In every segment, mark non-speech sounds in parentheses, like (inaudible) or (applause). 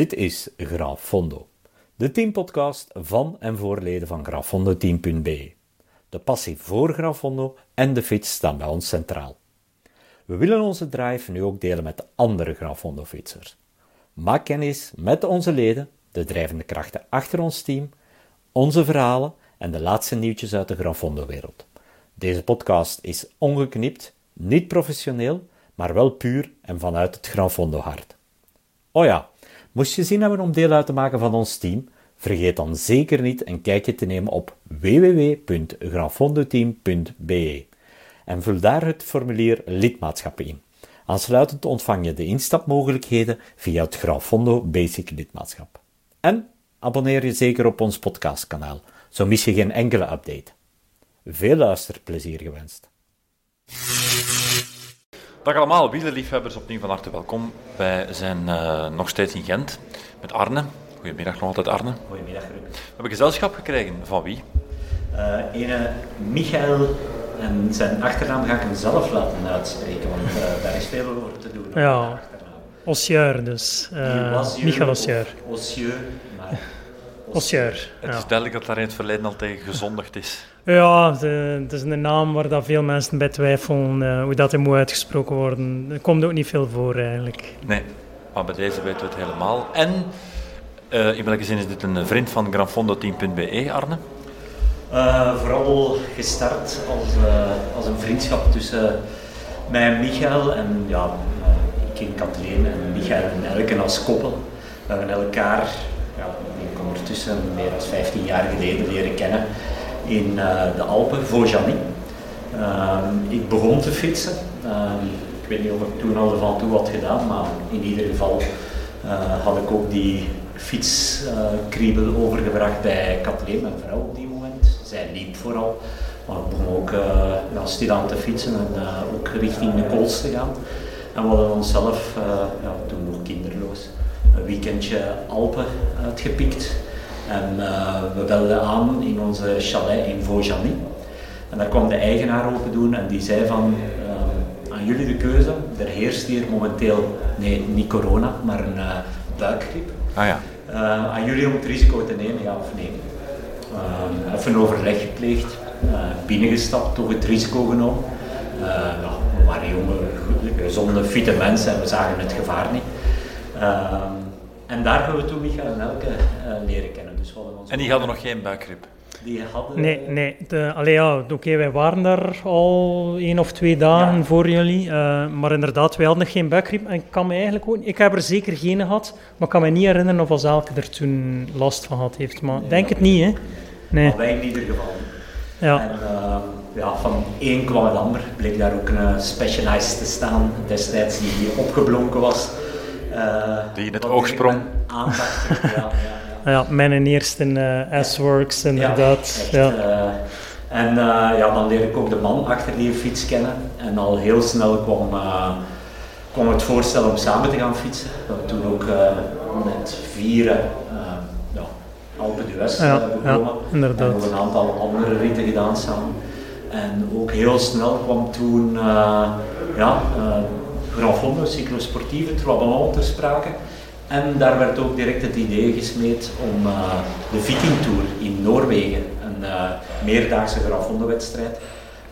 Dit is Grafondo, de teampodcast van en voor leden van grafondoteam.be. De passie voor Grafondo en de fiets staan bij ons centraal. We willen onze drive nu ook delen met de andere Grafondo-fietsers. Maak kennis met onze leden, de drijvende krachten achter ons team, onze verhalen en de laatste nieuwtjes uit de Grafondo-wereld. Deze podcast is ongeknipt, niet professioneel, maar wel puur en vanuit het Grafondo-hart. Oh ja, moest je zin hebben om deel uit te maken van ons team? Vergeet dan zeker niet een kijkje te nemen op www.grafondoteam.be en vul daar het formulier lidmaatschappen in. Aansluitend ontvang je de instapmogelijkheden via het Grafondo Basic lidmaatschap. En abonneer je zeker op ons podcastkanaal, zo mis je geen enkele update. Veel luisterplezier gewenst. Dag allemaal, wielerliefhebbers, opnieuw van harte welkom. Wij zijn uh, nog steeds in Gent met Arne. Goedemiddag nog altijd Arne. Goedemiddag Ruud. We hebben gezelschap gekregen, van wie? Uh, ene Michael, en zijn achternaam ga ik hem zelf laten uitspreken, want uh, daar is veel over te doen. Ja, Ossieur dus. Michael Ossieur. Ossieur, maar... Ossieur, Het is duidelijk dat daar in het verleden al tegen gezondigd is. Ja, het is een naam waar dat veel mensen bij twijfelen uh, hoe dat moet uitgesproken worden. Er komt ook niet veel voor eigenlijk. Nee, maar bij deze weten we het helemaal. En uh, in welke zin is dit een vriend van granfondoteam.be, Arne? Uh, vooral gestart als, als een vriendschap tussen mij en Michael. En ja, ik ken Kathleen en Michael en Elke als koppel. We hebben elkaar ja, ik ondertussen meer dan 15 jaar geleden leren kennen in uh, de Alpen, Vosjani. Uh, ik begon te fietsen. Uh, ik weet niet of ik toen al van toe had gedaan, maar in ieder geval had ik ook die fietskriebel overgebracht bij Kathleen, mijn vrouw op die moment. Zij liep vooral, maar ik begon ook ja, stilaan te fietsen en ook richting de Kools te gaan. En we hadden onszelf, ja, toen nog kinderloos, een weekendje Alpen uitgepikt. En uh, we belden aan in onze chalet in Vosjani. En daar kwam de eigenaar open doen en die zei van, uh, aan jullie de keuze. Er heerst hier momenteel, nee, niet corona, maar een uh, buikgriep. Ah ja. aan jullie om het risico te nemen, ja of nee. even overleg gepleegd, binnengestapt, toch het risico genomen. Nou, we waren jonge, gezonde, fitte mensen en we zagen het gevaar niet. en daar hebben we toen Michael en Elke leren kennen. Dus en die hadden nog geen buikgrip? Die hadden... Nee, nee. De, allee, ja, oké, okay, wij waren daar al één of twee dagen ja. voor jullie. Uh, maar inderdaad, wij hadden nog geen buikgrip. En ik kan me eigenlijk ook... Ik heb er zeker geen gehad, maar ik kan me niet herinneren of als Elke er toen last van had heeft. Maar nee, denk het niet, hè. Nee. Maar wij in ieder geval. Ja. En, uh, ja, van één kwam het ander. Bleek daar ook een specialist te staan destijds die opgeblonken was. Uh, die in het oog sprong. Aandacht, ja, ja. Ja, mijn eerste uh, S-Works, inderdaad. Ja, echt, uh, en uh, ja, dan leer ik ook de man achter die fiets kennen. En al heel snel kwam, kwam het voorstel om samen te gaan fietsen. Toen ook met vieren ja, Alpe d'Huez ja, begonnen. Inderdaad. En nog een aantal andere ritten gedaan samen. En ook heel snel kwam toen ja, Grand Fondo, cyclosportieve, Traballon ter sprake. En daar werd ook direct het idee gesmeed om uh, de Viking Tour in Noorwegen, een uh, meerdaagse grafhondenwedstrijd,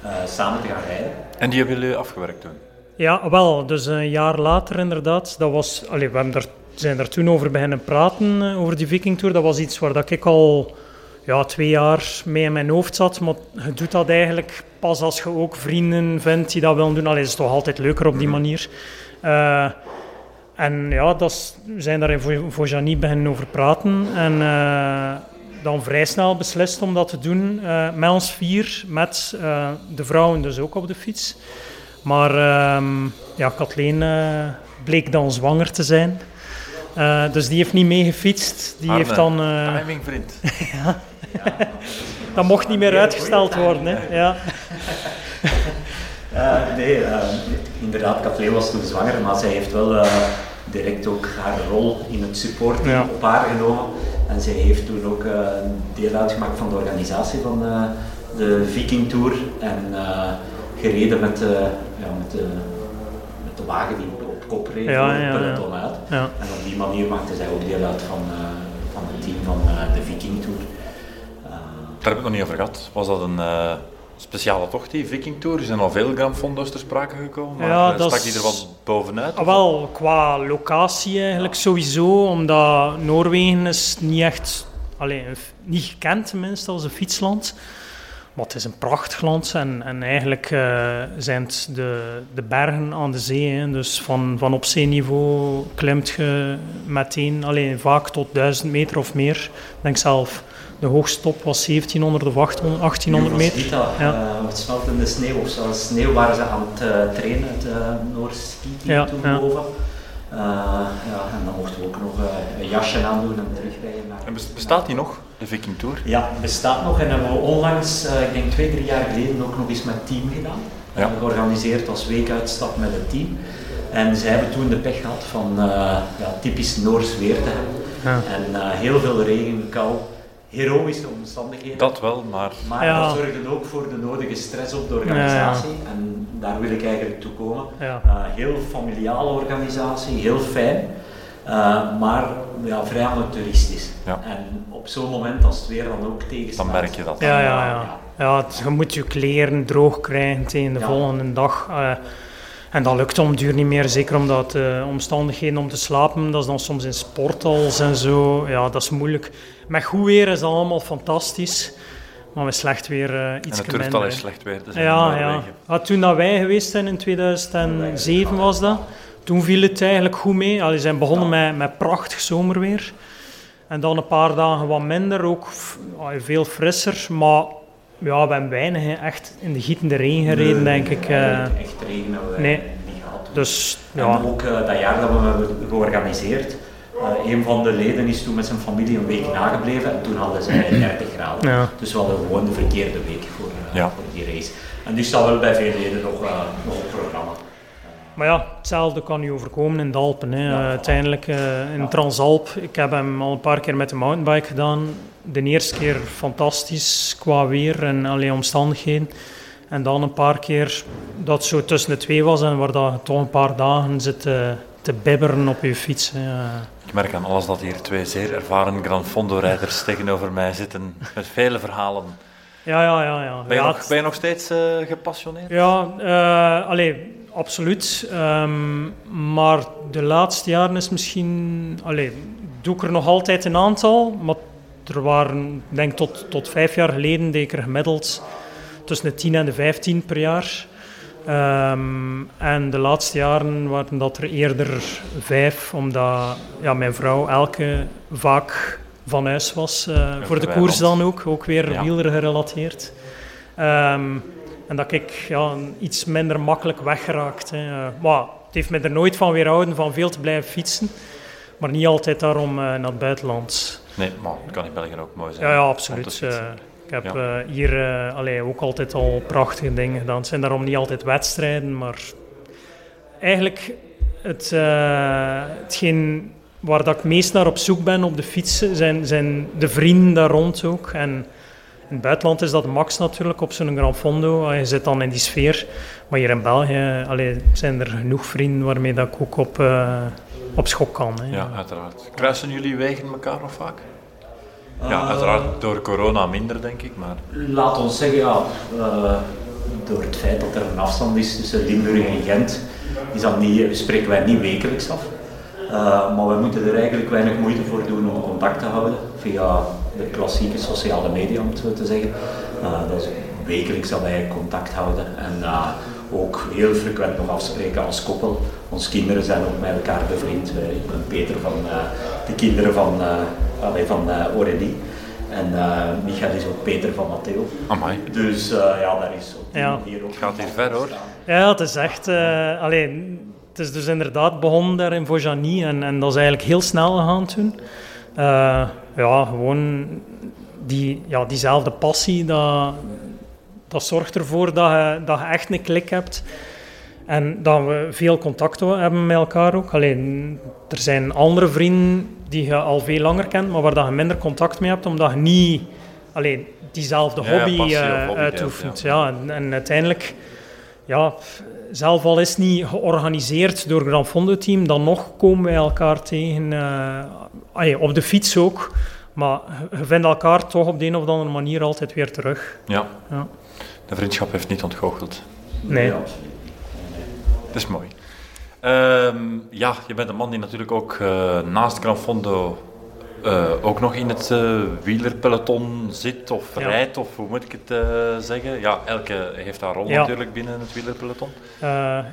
uh, samen te gaan rijden. En die hebben jullie afgewerkt toen? Ja, wel. Dus een jaar later inderdaad. Dat was, allee, we hebben er, zijn daar toen over beginnen praten, over die Viking Tour. Dat was iets waar dat ik al ja, twee jaar mee in mijn hoofd zat. Maar je doet dat eigenlijk pas als je ook vrienden vindt die dat willen doen. Allee, het is toch altijd leuker op die manier. En ja, dat we zijn daar in Vojani beginnen over praten. En uh, dan vrij snel beslist om dat te doen. Uh, met ons vier, met uh, de vrouwen dus ook op de fiets. Maar ja, Kathleen bleek dan zwanger te zijn. dus die heeft niet meegefietst. Die Arne, heeft dan... timing, vriend. (laughs) ja. dat mocht niet meer uitgesteld worden. Hè. Ja. Uh, nee, uh, inderdaad, Kathleen was toen zwanger, maar zij heeft wel uh, direct ook haar rol in het support Ja. op haar genomen. En zij heeft toen ook deel uitgemaakt van de organisatie van de Viking Tour en gereden met, ja, met, de, met de wagen die op kop reed, Ja, ja, ja. peloton uit. ja. En op die manier maakte zij ook deel uit van, uh, van het team van uh, de Viking Tour. Daar heb ik het nog niet over gehad. Was dat een speciale tocht, die Viking Tour? Er zijn al veel Gran Fondo's ter sprake gekomen, maar ja, stak die er wat bovenuit? Ah, wel, qua locatie eigenlijk ja. sowieso, omdat Noorwegen is niet echt, alleen, niet gekend tenminste als een fietsland. Maar het is een prachtig land en, en eigenlijk uh, zijn het de, de bergen aan de zee. Hè. Dus van, van op zeeniveau klimt je meteen, alleen vaak tot 1000 meter of meer. Ik denk zelf de hoogste top was 1700 of 800, 1800 meter. Niet dat, ja. Uh, het smelt in de sneeuw of zoals sneeuw waren ze aan het uh, trainen, het uh, Noord Ski ja, toen ja. boven. Uh, ja, en dan mochten we ook nog een jasje aandoen en terugrijden. Naar, en bestaat die nog, de Viking Tour? Ja, bestaat nog en hebben we onlangs, ik denk twee, drie jaar geleden, ook nog eens met het team gedaan. Ja. Uh, georganiseerd als weekuitstap met het team. En zij hebben toen de pech gehad van ja, typisch Noors weer te hebben. Ja. En heel veel regen, kou heroïsche omstandigheden. Dat wel, maar... Maar ja. dat zorgde ook voor de nodige stress op de organisatie. Ja. En daar wil ik eigenlijk toe komen. Ja. Uh, heel familiale organisatie, heel fijn. Uh, maar ja, vrij amateuristisch. En op zo'n moment, als het weer dan ook tegenstaat... Dan merk je dat. Ja, ja, ja. ja. het, je moet je kleren droog krijgen tegen de volgende dag. Uh, en dat lukt om duur niet meer, zeker omdat de omstandigheden om te slapen, dat is dan soms in sportals en zo, ja, dat is moeilijk. Met goed weer is dat allemaal fantastisch, maar met slecht weer uh, iets minder. En het turftal is slecht weer, dus ja, ja. ja. Toen dat wij geweest zijn in 2007 was dat, toen viel het eigenlijk goed mee. Allee, zijn begonnen met, met prachtig zomerweer. En dan een paar dagen wat minder, ook veel frisser, maar ja, we hebben weinig echt in de gietende regen gereden, denk ik. Uh, echt regen hebben we nee. niet gehad. Dus, ja. En ook uh, dat jaar dat we hebben georganiseerd, uh, een van de leden is toen met zijn familie een week nagebleven en toen hadden zij (clears throat) 30 graden. Ja. Dus we hadden gewoon de verkeerde week voor, ja. voor die race. En nu staat wel bij veel leden nog, nog op het programma. Maar ja, hetzelfde kan je overkomen in de Alpen. Hè. Ja, uiteindelijk in Transalp, ik heb hem al een paar keer met de mountainbike gedaan de eerste keer fantastisch qua weer en alle omstandigheden. En dan een paar keer dat zo tussen de twee was en waar dat toch een paar dagen zit te, te bibberen op je fiets. Ik merk aan alles dat hier twee zeer ervaren Gran Fondo-rijders tegenover mij zitten met vele verhalen. Ja, ja, ja. ja. Ben, je ja, nog, ben je nog steeds uh, gepassioneerd? Ja, uh, allee, absoluut. Um, maar de laatste jaren is misschien... Allee, doe ik er nog altijd een aantal, maar er waren, denk tot, tot vijf jaar geleden, deed ik er gemiddeld tussen de 10 en de 15 per jaar. Um, en de laatste jaren waren dat er eerder vijf, omdat ja, mijn vrouw elke vaak van huis was. Uh, voor de koers dan ook, ook weer ja. wieler gerelateerd. Um, en dat ik ja, iets minder makkelijk weggeraakt. Hè. Uh, maar het heeft me er nooit van weerhouden van veel te blijven fietsen. Maar niet altijd daarom uh, naar het buitenland. Nee, maar dat kan in België ook mooi zijn. Ja, ja absoluut. Uh, ik heb uh, hier allee, ook altijd al prachtige dingen gedaan. Het zijn daarom niet altijd wedstrijden, maar eigenlijk het, hetgeen waar dat ik meest naar op zoek ben op de fietsen, zijn, zijn de vrienden daar rond ook. En in het buitenland is dat max natuurlijk op zo'n Gran Fondo. Je zit dan in die sfeer. Maar hier in België allee, zijn er genoeg vrienden waarmee dat ik ook op op schok kan. Hè. Ja, uiteraard. Kruisen jullie wegen elkaar nog vaak? Ja, eh, uiteraard door corona minder, denk ik. Maar... Laat ons zeggen, ja, uh, door het feit dat er een afstand is tussen Limburg en Gent, is dat niet, spreken wij niet wekelijks af. Uh, maar we moeten er eigenlijk weinig moeite voor doen om contact te houden via de klassieke sociale media, om het zo te zeggen. dat is wekelijks dat wij contact houden. En ook heel frequent nog afspreken als koppel. Onze kinderen zijn ook met elkaar bevriend. Ik ben Peter van uh, de kinderen van, uh, van uh, Aurélie. En uh, Michael is ook Peter van Matteo. Amai. Dus ja, daar is ja. hier ook. Gaat hier ver hoor. Ja, het is echt. alleen, het is dus inderdaad begonnen daar in Vojani en, en dat is eigenlijk heel snel gegaan toen. Ja, gewoon die, ja, diezelfde passie, dat, dat zorgt ervoor dat je, dat je echt een klik hebt. En dat we veel contact hebben met elkaar ook. Alleen, er zijn andere vrienden die je al veel langer kent, maar waar dat je minder contact mee hebt, omdat je niet alleen diezelfde hobby, uh, uitoefent. Ja, en, en, uiteindelijk ja, zelf al is niet georganiseerd door Gran Fondo Team, dan nog komen wij elkaar tegen. Uh, op de fiets ook. Maar je vindt elkaar toch op de een of andere manier altijd weer terug. Ja. ja. De vriendschap heeft niet ontgoocheld. Nee. Dat is mooi. Ehm, ja, je bent een man die natuurlijk ook uh, naast Gran Fondo uh, ook nog in het uh, wielerpeloton zit of rijdt, of hoe moet ik het uh, zeggen? Ja, elke heeft haar rol ja. natuurlijk binnen het wielerpeloton.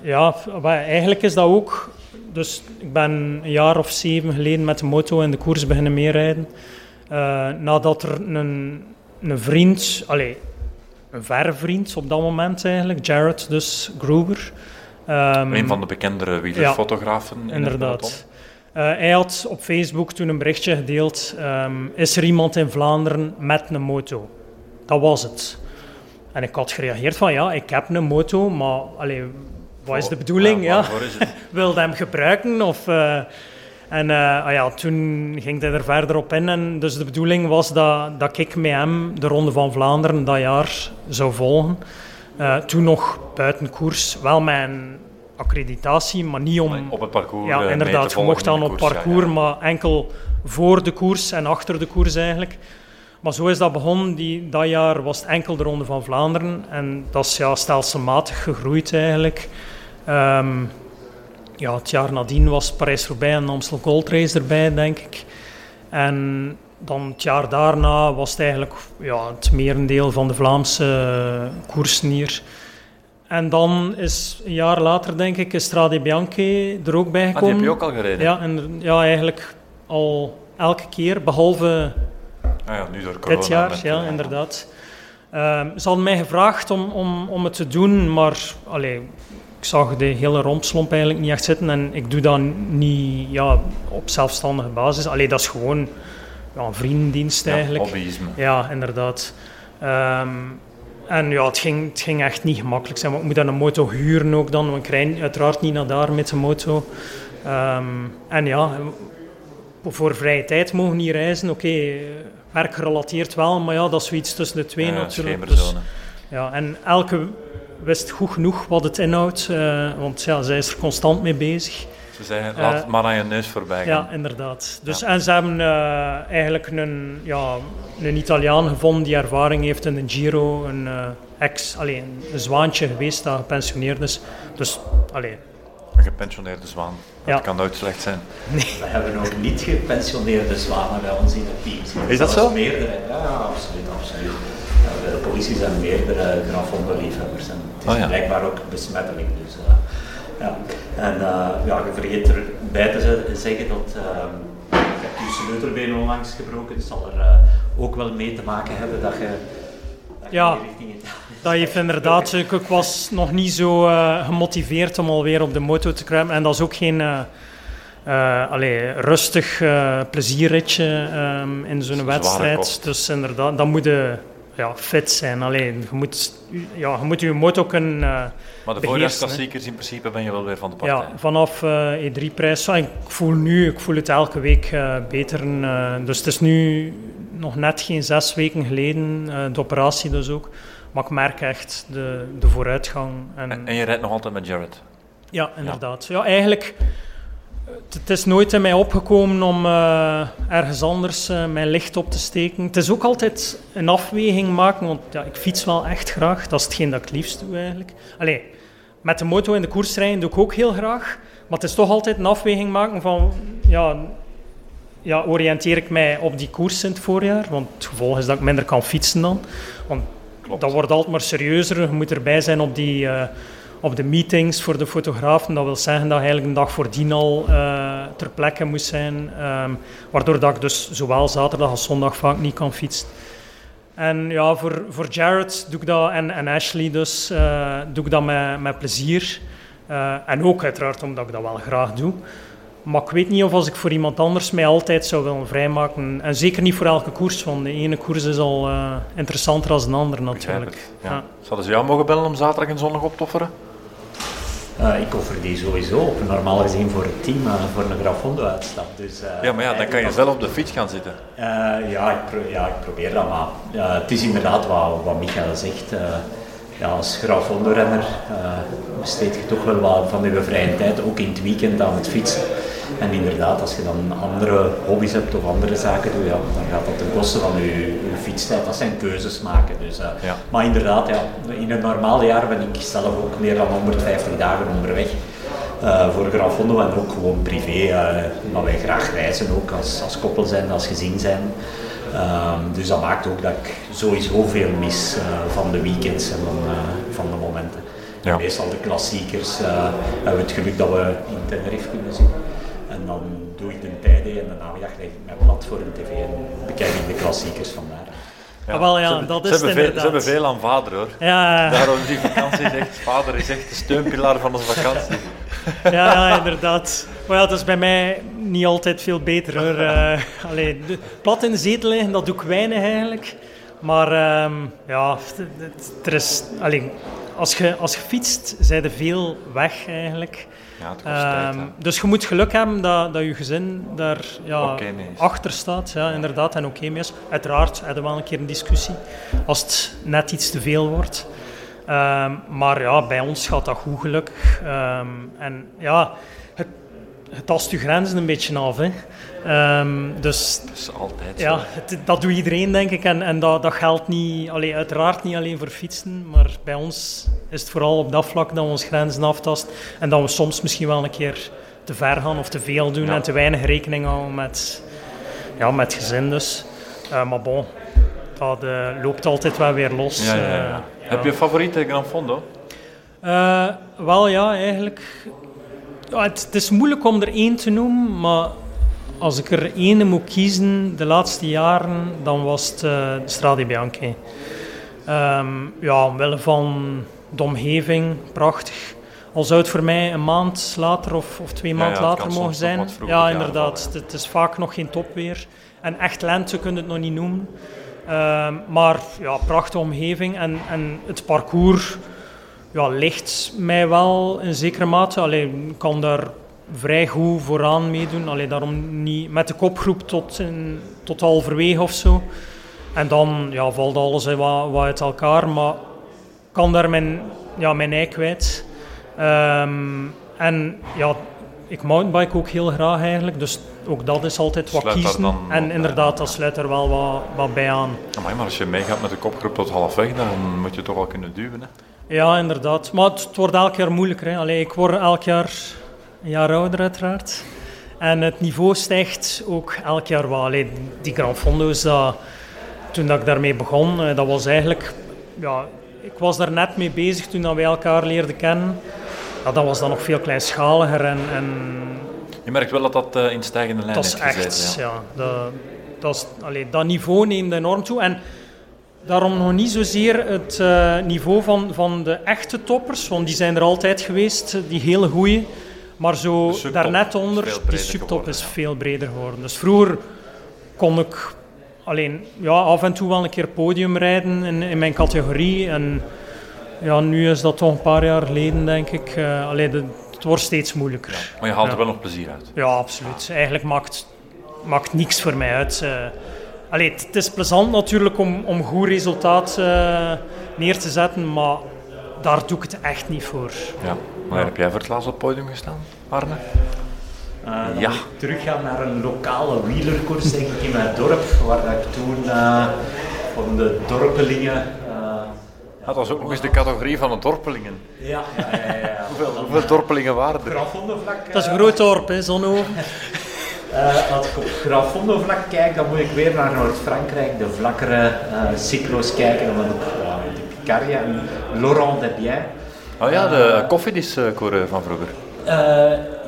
ja, eigenlijk is dat ook... Dus ik ben een jaar of zeven geleden met de moto in de koers beginnen meerijden. nadat er een, een vriend, allez, een verre vriend op dat moment eigenlijk, Jared dus, Gruber... Um, een van de bekendere wielerfotografen ja, in inderdaad. Uh, hij had op Facebook toen een berichtje gedeeld: um, Is er iemand in Vlaanderen met een moto? Dat was het. En ik had gereageerd van ja, ik heb een moto, maar allee, wat is de bedoeling? Ja, ja. (laughs) Wilde hem gebruiken? Of, uh, en uh, ah ja, toen ging hij er verder op in. En dus de bedoeling was dat, dat ik met hem de Ronde van Vlaanderen dat jaar zou volgen. Uh, toen nog buiten koers, wel mijn accreditatie, maar niet om... Op het parcours Ja, eh, inderdaad. Je mocht dan op het parcours, maar enkel voor de koers en achter de koers eigenlijk. Maar zo is dat begonnen. Die, dat jaar was het enkel de Ronde van Vlaanderen. En dat is ja, stelselmatig gegroeid eigenlijk. Um, ja, het jaar nadien was Parijs-Roubaix en Amstel Gold Race erbij, denk ik. En dan het jaar daarna was het eigenlijk ja, het merendeel van de Vlaamse koersen hier. En dan is een jaar later, denk ik, Strade Bianchi er ook bij gekomen. Ah, die heb je ook al gereden? Ja, en, ja eigenlijk al elke keer, behalve ah ja, nu door corona, dit jaar. ja, uh, inderdaad. Uh, ze hadden mij gevraagd om, om, om het te doen, maar allee, ik zag de hele rompslomp eigenlijk niet echt zitten. En ik doe dat niet ja, op zelfstandige basis. Allee, dat is gewoon ja, een vriendendienst eigenlijk. Ja, hobbyisme. Ja, inderdaad. Um, en ja, het ging, het ging echt niet gemakkelijk zijn. Want ik moet dan een moto huren ook dan. Want ik rijd uiteraard niet naar daar met de moto. Um, en ja, voor vrije tijd mogen niet reizen. Oké, okay, werkgerelateerd wel, maar ja, dat is zoiets tussen de twee ja, natuurlijk. Dus, ja, en elke wist goed genoeg wat het inhoudt, uh, want ja, zij is er constant mee bezig. Ze zeggen, laat het maar aan je neus voorbij gaan. Ja, inderdaad. Dus, ja. En ze hebben uh, eigenlijk een, ja, een Italiaan gevonden die ervaring heeft in een Giro, een uh, ex, alleen een zwaantje geweest dat gepensioneerd is. Dus, alleen. Een gepensioneerde zwaan, dat ja. kan nooit slecht zijn. Nee. We hebben ook niet gepensioneerde zwanen bij ons in het team. Is dat zo? Meerdere, ja, absoluut, absoluut. Ja, bij de politie zijn meerdere grafhondenliefhebbers en het is oh, ja. blijkbaar ook besmettelijk. Dus, uh, ja. En uh, ja, je vergeet erbij te zeggen dat uh, je sleutelbeen onlangs gebroken, het zal er uh, ook wel mee te maken hebben dat je, dat je ja, (laughs) dat heeft inderdaad, ik was nog niet zo uh, gemotiveerd om alweer op de moto te kruipen. En dat is ook geen uh, allee, rustig plezierritje um, in zo'n wedstrijd. Dus inderdaad, dan moet je ja, fit zijn. Alleen, je moet, ja, je moet je motor kunnen uh, Maar de voorjaarsklassiekers in principe ben je wel weer van de partij? Ja, vanaf uh, E3-prijs. ik voel nu, ik voel het elke week uh, beter. dus het is nu nog net geen zes weken geleden, de operatie dus ook. Maar ik merk echt de, de vooruitgang. En, en, en je rijdt nog altijd met Jared? Ja, inderdaad. Ja, ja eigenlijk het is nooit in mij opgekomen om uh, ergens anders uh, mijn licht op te steken. Het is ook altijd een afweging maken, want ja, ik fiets wel echt graag. Dat is hetgeen dat ik het liefst doe eigenlijk. Allee, met de moto in de koers rijden doe ik ook heel graag. Maar het is toch altijd een afweging maken van... Ja, ja, oriënteer ik mij op die koers in het voorjaar? Want het gevolg is dat ik minder kan fietsen dan. Want Klopt. dat wordt altijd maar serieuzer. Je moet erbij zijn op die... Uh, op de meetings voor de fotografen. Dat wil zeggen dat je eigenlijk een dag voordien al uh, ter plekke moest zijn. Um, waardoor dat ik dus zowel zaterdag als zondag vaak niet kan fietsen. En ja, voor, voor Jared doe ik dat, en, en Ashley dus, uh, doe ik dat met, met plezier. Uh, en ook uiteraard omdat ik dat wel graag doe. Maar ik weet niet of als ik voor iemand anders mij altijd zou willen vrijmaken. En zeker niet voor elke koers, want de ene koers is al uh, interessanter dan de andere natuurlijk. Ja. Ja. Zouden ze jou mogen bellen om zaterdag en zondag op te offeren? Uh, ik offer die sowieso op, normaal gezien voor het team, uh, voor een Grafondo-uitstap. Dus, uh, ja, maar ja, dan kan je zelf op de fiets gaan zitten. ja, ik ja, ik probeer dat, maar het is inderdaad wat, wat Michael zegt. ja, als grafondo-renner besteed je toch wel wat van je vrije tijd, ook in het weekend aan het fietsen. En inderdaad, als je dan andere hobby's hebt of andere zaken doet, ja, dan gaat dat ten koste van je, je fietstijd. Dat zijn keuzes maken. Dus, uh, Ja. Maar inderdaad, ja, in een normale jaar ben ik zelf ook meer dan 150 dagen onderweg. eh, voor Gran Fondo en ook gewoon privé, eh omdat wij graag reizen ook als, als koppel zijn, als gezin zijn. Ehm, dus dat maakt ook dat ik sowieso veel mis eh, van de weekends en van, eh, van de momenten. Ja. Meestal de klassiekers uh, hebben we het geluk dat we in Tenerife kunnen zitten. En dan doe ik de tijden en de namiddag leg ik mijn blad voor een tv en bekijk ik de klassiekers vandaar. Ah, wel, ja, ze, dat ze is hebben veel, ze hebben veel aan vader hoor. Ja, Daarom die vakantie is echt, vader is echt de steunpilaar van onze vakantie. ja, ja, inderdaad. Maar ja, dat is bij mij niet altijd veel beter hoor. Eh, allee, de- plat in de zetel liggen, dat doe ik weinig eigenlijk. Maar ehm, ja, het- het- er is, allee, als, je, als je fietst, zijn er veel weg eigenlijk. Ja. Ehm, dus je moet geluk hebben dat, dat je gezin daar ja, achter staat. Ja, inderdaad, en oké mee is. Uiteraard hebben we wel een keer een discussie als het net iets te veel wordt. Ehm, maar ja, bij ons gaat dat goed gelukkig. Ehm, en ja, het, tast je grenzen een beetje af. Hè. Ehm, dus Dat is altijd ja, het- dat doet iedereen, denk ik. En, en dat, dat geldt niet, allee, uiteraard niet alleen voor fietsen, maar bij ons is het vooral op dat vlak dat we ons grenzen aftasten. En dat we soms misschien wel een keer te ver gaan of te veel doen Ja. en te weinig rekening houden met, ja, met gezin. Dus. Eh, maar bon, dat eh, loopt altijd wel weer los. Ja, ja, eh. Heb je favoriete Gran Fondo? Wel ja, eigenlijk. Ja, het, het is moeilijk om er één te noemen, maar als ik er één moet kiezen de laatste jaren, dan was het eh Strade Bianchi. Ehm, ja, omwille van de omgeving, prachtig. Al zou het voor mij een maand later of, of twee Ja, maanden ja, later mogen zijn. Ja, inderdaad. het is vaak nog geen topweer. En echt lente kun je het nog niet noemen. Ehm, maar ja, prachtige omgeving en, en het parcours ja, ligt mij wel in zekere mate. Alleen ik kan daar vrij goed vooraan meedoen. Allee, daarom niet met de kopgroep tot, in, tot halverwege of zo. En dan ja, valt alles wat, wat uit elkaar, maar ik kan daar mijn, ja, mijn ei kwijt. Ehm, en ja, ik mountainbike ook heel graag eigenlijk, dus ook dat is altijd wat Sluit kiezen. dan En inderdaad, dat sluit er wel wat, wat bij aan. Amai, maar als je meegaat met de kopgroep tot halfweg, dan moet je toch wel kunnen duwen. Hè? Ja, inderdaad. Maar het, het wordt elk jaar moeilijker. Hè. Allee, ik word elk jaar een jaar ouder, uiteraard. En het niveau stijgt ook elk jaar wel. Allee, die Grand Fondo's, dat, toen dat ik daarmee begon, eh, dat was eigenlijk... Ja, ik was daar net mee bezig toen dat wij elkaar leerden kennen. Ja, dat was dan nog veel kleinschaliger en, en Je merkt wel dat dat eh, in stijgende lijn dat is heeft gezeten. echt, ja. ja. dat, dat, is, allee, dat niveau neemt enorm toe. En daarom nog niet zozeer het eh, niveau van, van de echte toppers, want die zijn er altijd geweest, die hele goeie. Maar zo daarnet onder, die subtop geworden, is ja. veel breder geworden. Dus vroeger kon ik alleen ja, af en toe wel een keer podium rijden in, in mijn categorie. En ja, nu is dat toch een paar jaar geleden, denk ik. Eh allee, de, het wordt steeds moeilijker. Maar je haalt Ja. er wel nog plezier uit. Ja, absoluut. Eigenlijk maakt, maakt niks voor mij uit. eh. Allee, het, is plezant natuurlijk om, om goed resultaat eh, neer te zetten, maar daar doe ik het echt niet voor. Ja. Maar heb jij voor het laatst op het podium gestaan, Arne? Eh, dan Ja. teruggaan naar een lokale wielerkoers denk ik, in mijn dorp, waar dat ik toen eh, van de dorpelingen... eh, Dat was ook nog eens de categorie van de dorpelingen. ja, ja, ja, ja. (laughs) Hoeveel, hoeveel dorpelingen waren er? Grafondevlak, Dat is een groot dorp, hè. (laughs) Eh, als ik op Grafondevlak kijk, dan moet ik weer naar Noord-Frankrijk, de vlakkere eh, cyclo's kijken. Dan ja, de Picardia en Laurent Debiens. Oh ja, de koffiediscoureur van vroeger.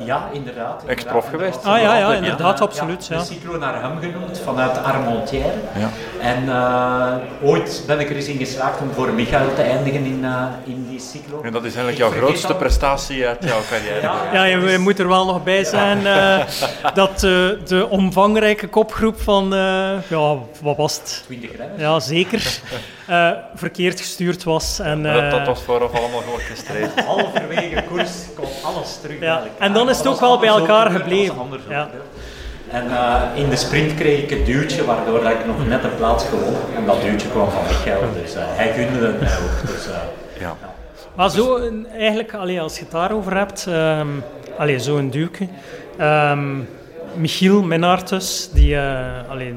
Ja, inderdaad. Ex-prof inderdaad. geweest? Ah ja, ja, inderdaad, ja, absoluut. Ja. De cyclo naar hem genoemd, vanuit Armentières. Ja. En eh, ooit ben ik er eens in geslaagd om voor Michael te eindigen in, eh, in die cyclo. En dat is eigenlijk Ik jouw grootste al- prestatie uit jouw carrière. Ja, Ja, je, je moet er wel nog bij zijn eh, (laughs) dat eh, de omvangrijke kopgroep van, eh, ja, wat was het? 20 renners. Ja, zeker. (laughs) eh, verkeerd gestuurd was. En, Maar dat, dat was vooraf allemaal georchestreerd. Halverwege koers komt alles terug. Ja, eigenlijk. en dan is het ook wel bij elkaar gebleven. Ja. En eh, in de sprint kreeg ik een duwtje, waardoor dat ik nog net een plaats gewonnen. En dat duwtje kwam van Michael, dus eh, hij gunde het mij ook. Dus, eh, Ja. Maar zo, een- eigenlijk, allee, als je het daarover hebt, ehm allee, zo een duwke. Ehm, Michiel Minnaertus, die, eh, allee,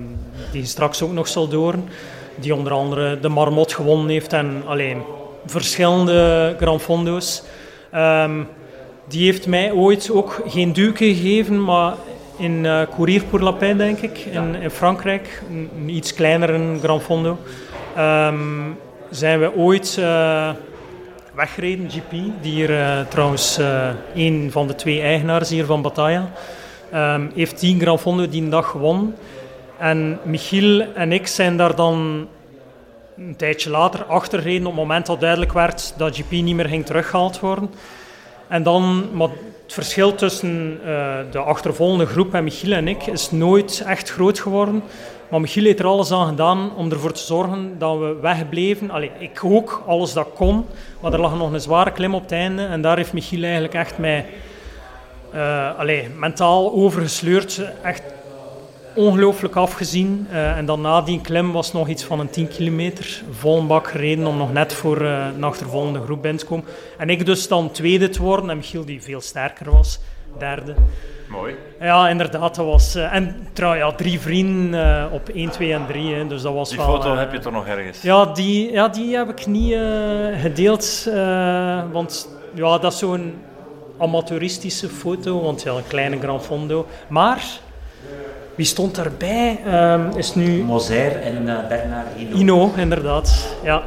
die straks ook nog zal doren, die onder andere de Marmot gewonnen heeft en allee, verschillende Grand Fondo's. Ehm, die heeft mij ooit ook geen duwke gegeven, maar in Courir pour la Paix, denk ik, in, in Frankrijk, een, een iets kleinere Grand Fondo, ehm, zijn we ooit eh, weggereden, GP, die hier eh, trouwens een van de twee eigenaars hier van Bataya, ehm, heeft die Grand Fondo die dag gewonnen. En Michiel en ik zijn daar dan een tijdje later achter gereden op het moment dat duidelijk werd dat GP niet meer ging teruggehaald worden. En dan, maar het verschil tussen eh, de achtervolgende groep en Michiel en ik is nooit echt groot geworden. Maar Michiel heeft er alles aan gedaan om ervoor te zorgen dat we wegbleven. Allee, ik ook, alles dat kon. Maar er lag nog een zware klim op het einde. En daar heeft Michiel eigenlijk echt mij eh, allee, mentaal overgesleurd. Echt ongelooflijk afgezien. Eh, en dan na die klim was nog iets van een 10 kilometer. Vol een bak gereden om nog net voor eh een achtervolgende groep binnen te komen. En ik dus dan tweede te worden. En Michiel die veel sterker was, derde. Mooi. Ja, inderdaad. Dat was, eh, en trouw, ja, drie vrienden op 1, 2 en 3. Hè, dus dat was Die wel, foto heb je toch nog ergens? ja, die, ja, die heb ik niet gedeeld. want ja, dat is zo'n amateuristische foto. Want ja, een kleine Grand Fondo. Maar wie stond daarbij? Ehm, is nu Moser en eh, Bernard Hinault. Ino, inderdaad. Ja.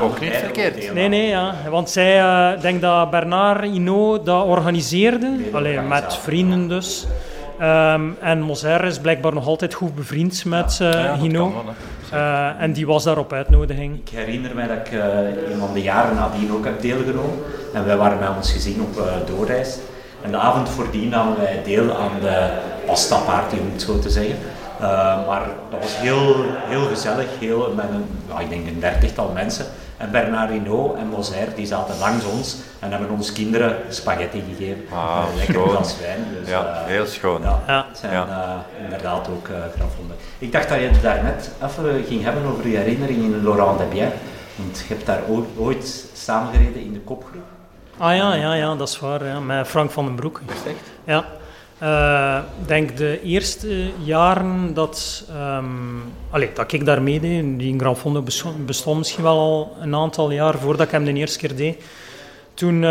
Ook niet verkeerd. Nee, nee, ja. Want zij, eh, ik denk dat Bernard Hinault dat organiseerde. Allee, met vrienden dus. Ehm, en Moser is blijkbaar nog altijd goed bevriend met eh Ja, wel. Eh, en die was daar op uitnodiging. Ik herinner mij dat ik eh, een van de jaren nadien ook heb deelgenomen. En wij waren met ons gezin op eh, doorreis. En de avond voordien namen wij deel aan de pasta-party, om het zo te zeggen. Eh, maar dat was heel, heel gezellig, heel, met een, ja, ik denk een dertigtal mensen. En Bernard Hinault en Moser die zaten langs ons en hebben ons kinderen spaghetti gegeven. Ah, Een lekker schoon. glas wijn. Dus, Ja, eh, heel schoon. ja, zijn Ja. eh, inderdaad ook uh, grafvonden. Ik dacht dat je het daarnet even ging hebben over je herinnering in Laurent Debier. Want je hebt daar ooit, ooit samengereden in de kopgroep. Ah ja, ja, ja, dat is waar. Ja, met Frank van den Broek. Ja. Eh, Ik denk de eerste jaren dat, ehm allee, dat ik daar meedeed, die Grand Fondo besto- bestond misschien wel al een aantal jaar voordat ik hem de eerste keer deed. Toen, eh,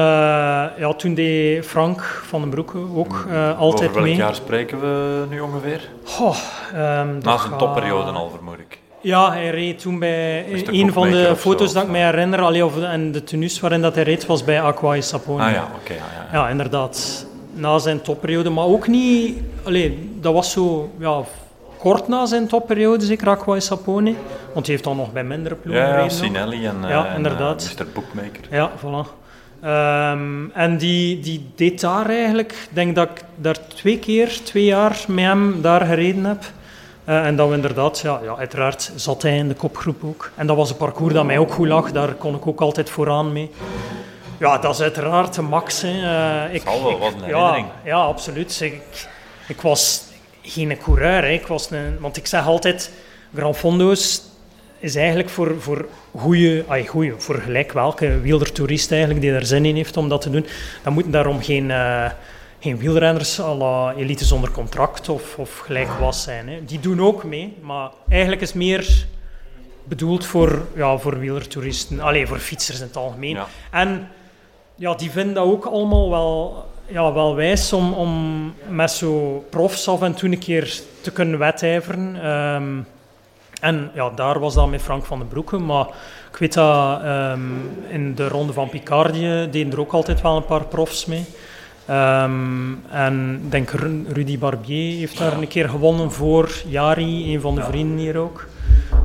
ja, toen deed Frank van den Broek ook eh, altijd Over welk mee. jaar spreken we nu ongeveer? Goh, ehm, dat Na zijn topperiode al, vermoed ik. Ja, hij reed toen bij een van de zo, foto's dat ik mij herinner, allee, of, en de tenues waarin dat hij reed, was bij Aqua Sapone. Ah ja, oké. ja, ja, ja. Ja, inderdaad. Na zijn topperiode, maar ook niet... Allee, dat was zo ja, kort na zijn topperiode, zeker Aqua e Sapone. Want hij heeft dan nog bij mindere ploegen Ja, ja. Sinelli en, eh, Ja, en, inderdaad. eh, Mr. Bookmaker. Ja, voilà. Ehm, en die, die deed daar eigenlijk... Ik denk dat ik daar twee keer, twee jaar met hem daar gereden heb. Eh, en dat we inderdaad, ja, ja, uiteraard zat hij in de kopgroep ook. En dat was een parcours dat mij ook goed lag, daar kon ik ook altijd vooraan mee. Ja, dat is uiteraard de max. Hè. Eh, ik, Zal wel, ik- was een ja, ja, absoluut. Ik, ik was geen coureur, hè. Ik was een, want ik zeg altijd, Grand Fondo's is eigenlijk voor, voor goede, goeie, voor gelijk welke wielertoerist eigenlijk die er zin in heeft om dat te doen. Dan moeten daarom geen, eh, geen wielrenners à la elite zonder contract of, of gelijk was zijn. Hè. Die doen ook mee, maar eigenlijk is meer bedoeld voor, ja, voor wielertoeristen, alleen voor fietsers in het algemeen. Ja. En ja, die vinden dat ook allemaal wel, ja, wel wijs om, om met zo profs af en toe een keer te kunnen wedijveren. Ehm, en ja, daar was dat met Frank van den Broeke. Maar ik weet dat ehm, in de ronde van Picardie deden er ook altijd wel een paar profs mee. Ehm, en ik denk Ru- Rudy Barbier heeft daar een keer gewonnen voor Jari, een van de vrienden hier ook.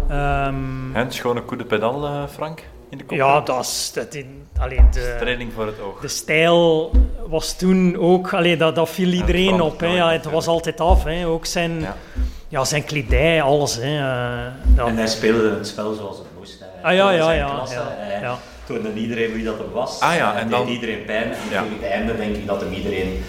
Ehm, En schone coup de pedal, eh, Frank, in de kop. ja, dat is... Dat in, alleen de, Training voor het oog. de stijl was toen ook, allee, dat, dat viel iedereen op. Hè. Ja, het was altijd af. Hè. Ook zijn, Ja. ja. zijn kledij, alles. Hè. Eh, ja. En hij speelde het spel zoals het moest. Hij Ah, ja, ja, ja, klasse, ja, toonde iedereen wie dat er was. Ah, ja, en deed dan- iedereen pijn. En Ja. tegen het einde denk ik dat hem iedereen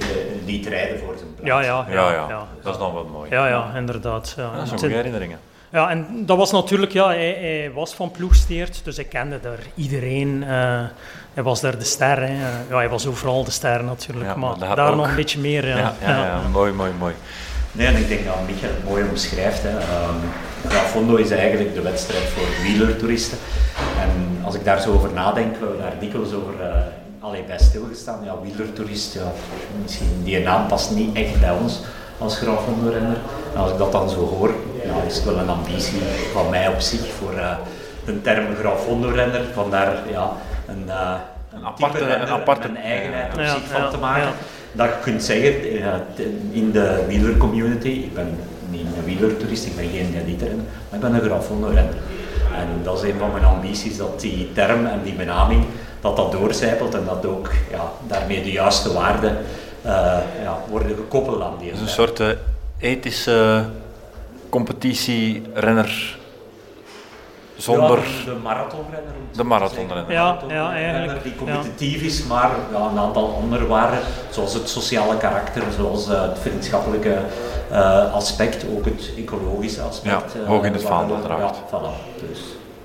eh, liet rijden voor zijn plaats. Ja, ja, Ja, ja, ja. dat is dan wel mooi. Ja, ja, inderdaad. Ja. Dat zijn goede herinneringen. Ja, en dat was natuurlijk, ja, hij, hij was van ploegsteert, dus ik kende daar iedereen. Uh, hij was daar de ster, hè. ja, hij was overal de ster natuurlijk, ja, maar, maar daar, nog een beetje meer. Ja, ja, ja, mooi, mooi, mooi. Nee, en ik denk dat Michael het mooi omschrijft. Hè. Um, Fondo is eigenlijk de wedstrijd voor wielertoeristen. En als ik daar zo over nadenk, we hebben daar dikwijls over uh, allee, bij stilgestaan. Ja, wielertoerist, ja, misschien die naam past niet echt bij ons als Grafondo-renner. En als ik dat dan zo hoor, ja, is het wel een ambitie van mij op zich voor uh, de term Grafondo-renner. Vandaar ja, een, uh, een, aparte, renner, een aparte een eigenheid op zich van te maken. Dat je kunt zeggen in de wielercommunity, ik ben niet een wielertoerist, ik ben geen elite-renner, maar ik ben een Grafondo-renner. En dat is een van mijn ambities, dat die term en die benaming, dat dat doorcijpelt en dat ook ja, daarmee de juiste waarden uh, ja, worden gekoppeld aan die. Het is een soort uh, ethische competitierenner zonder... Ja, de marathonrenner. De marathonrenner. Ja, ja, eigenlijk. Die competitief is, maar ja, een aantal andere waarden, zoals het sociale karakter, zoals uh, het vriendschappelijke uh, aspect, ook het ecologische aspect. Ja, hoog in het vaandel draagt. Ja, voilà. Dus,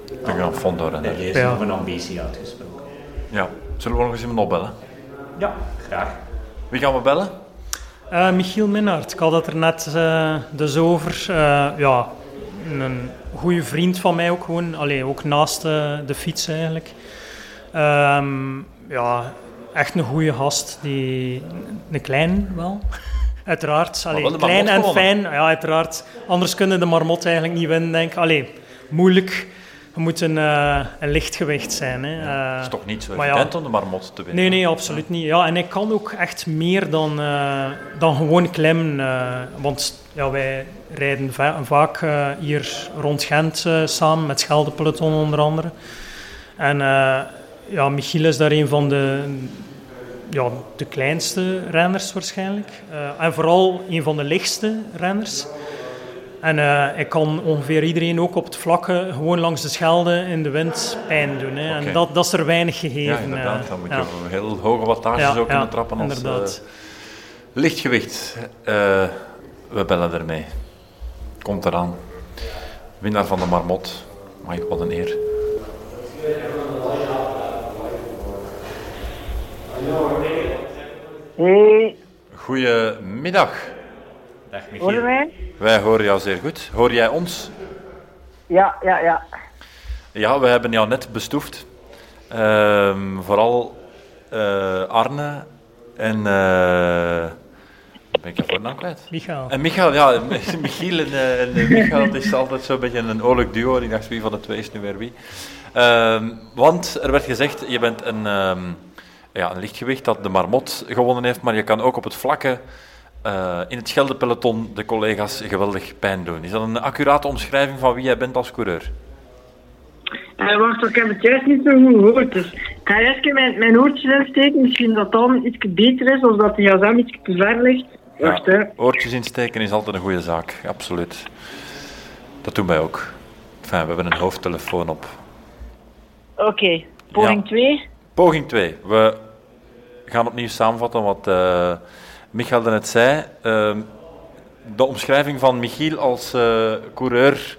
de Grand renner. Is nog een ambitie uitgesproken. Ja, zullen we nog eens iemand opbellen? Ja, graag. Wie gaan we bellen? Uh, Michiel Minnaert. Ik had het er net uh, dus over. Uh, ja, een goede vriend van mij ook gewoon. Allee, ook naast de fiets eigenlijk. Um, ja, echt een goede gast. Die, een klein wel. Uiteraard. Allee, klein en fijn. Ja, uiteraard. Anders kunnen de marmot eigenlijk niet winnen, denk ik. Allee, moeilijk moet een, uh, een lichtgewicht zijn. Hè. Uh, het is toch niet zo evident ja, om de marmot te winnen? Nee, nee, absoluut niet. Ja, en ik kan ook echt meer dan, uh, dan gewoon klimmen. want ja, wij rijden va vaak hier rond Gent samen, met Scheldepeloton onder andere. En ja, Michiel is daar een van de, ja, de kleinste renners waarschijnlijk. en vooral een van de lichtste renners. En uh, ik kan ongeveer iedereen ook op het vlakke, gewoon langs de Schelde in de wind pijn doen. Hè. Okay. En dat, dat is er weinig gegeven. Ja, inderdaad. Dan moet je ja. heel hoge wattages ja, ook kunnen trappen als inderdaad. Uh, lichtgewicht. Uh, we bellen ermee. Komt eraan. Winnaar van de Marmot. Mike, wat een eer. Hey. Goedemiddag. Dag Michiel. Hoor mij? Wij horen jou zeer goed. Hoor jij ons? Ja, ja, ja. Ja, we hebben jou net bestoefd. Uh, vooral uh, Arne en... Uh, ben ik je voornaam kwijt? Michael. En Michael, ja. (laughs) Michiel en, uh, en Michael, het is altijd zo'n beetje een oorlijk duo. Ik dacht, wie van de twee is nu weer wie? Uh, want er werd gezegd, je bent een, um, ja, een lichtgewicht dat de marmot gewonnen heeft, maar je kan ook op het vlakke uh, in het Scheldepeloton de collega's geweldig pijn doen. Is dat een accurate omschrijving van wie jij bent als coureur? Uh, wacht, ik heb het juist niet zo goed gehoord. Dus ik ga eerst mijn, mijn oortjes insteken. Misschien dat dan iets beter is, of dat de gsm iets te ver ligt. Wacht, ja, oortjes insteken is altijd een goede zaak, absoluut. Dat doen wij ook. Enfin, we hebben een hoofdtelefoon op. Oké, okay. poging 2. Ja. Poging 2. We gaan opnieuw samenvatten wat... Uh, Michael net zei, uh, de omschrijving van Michiel als uh, coureur,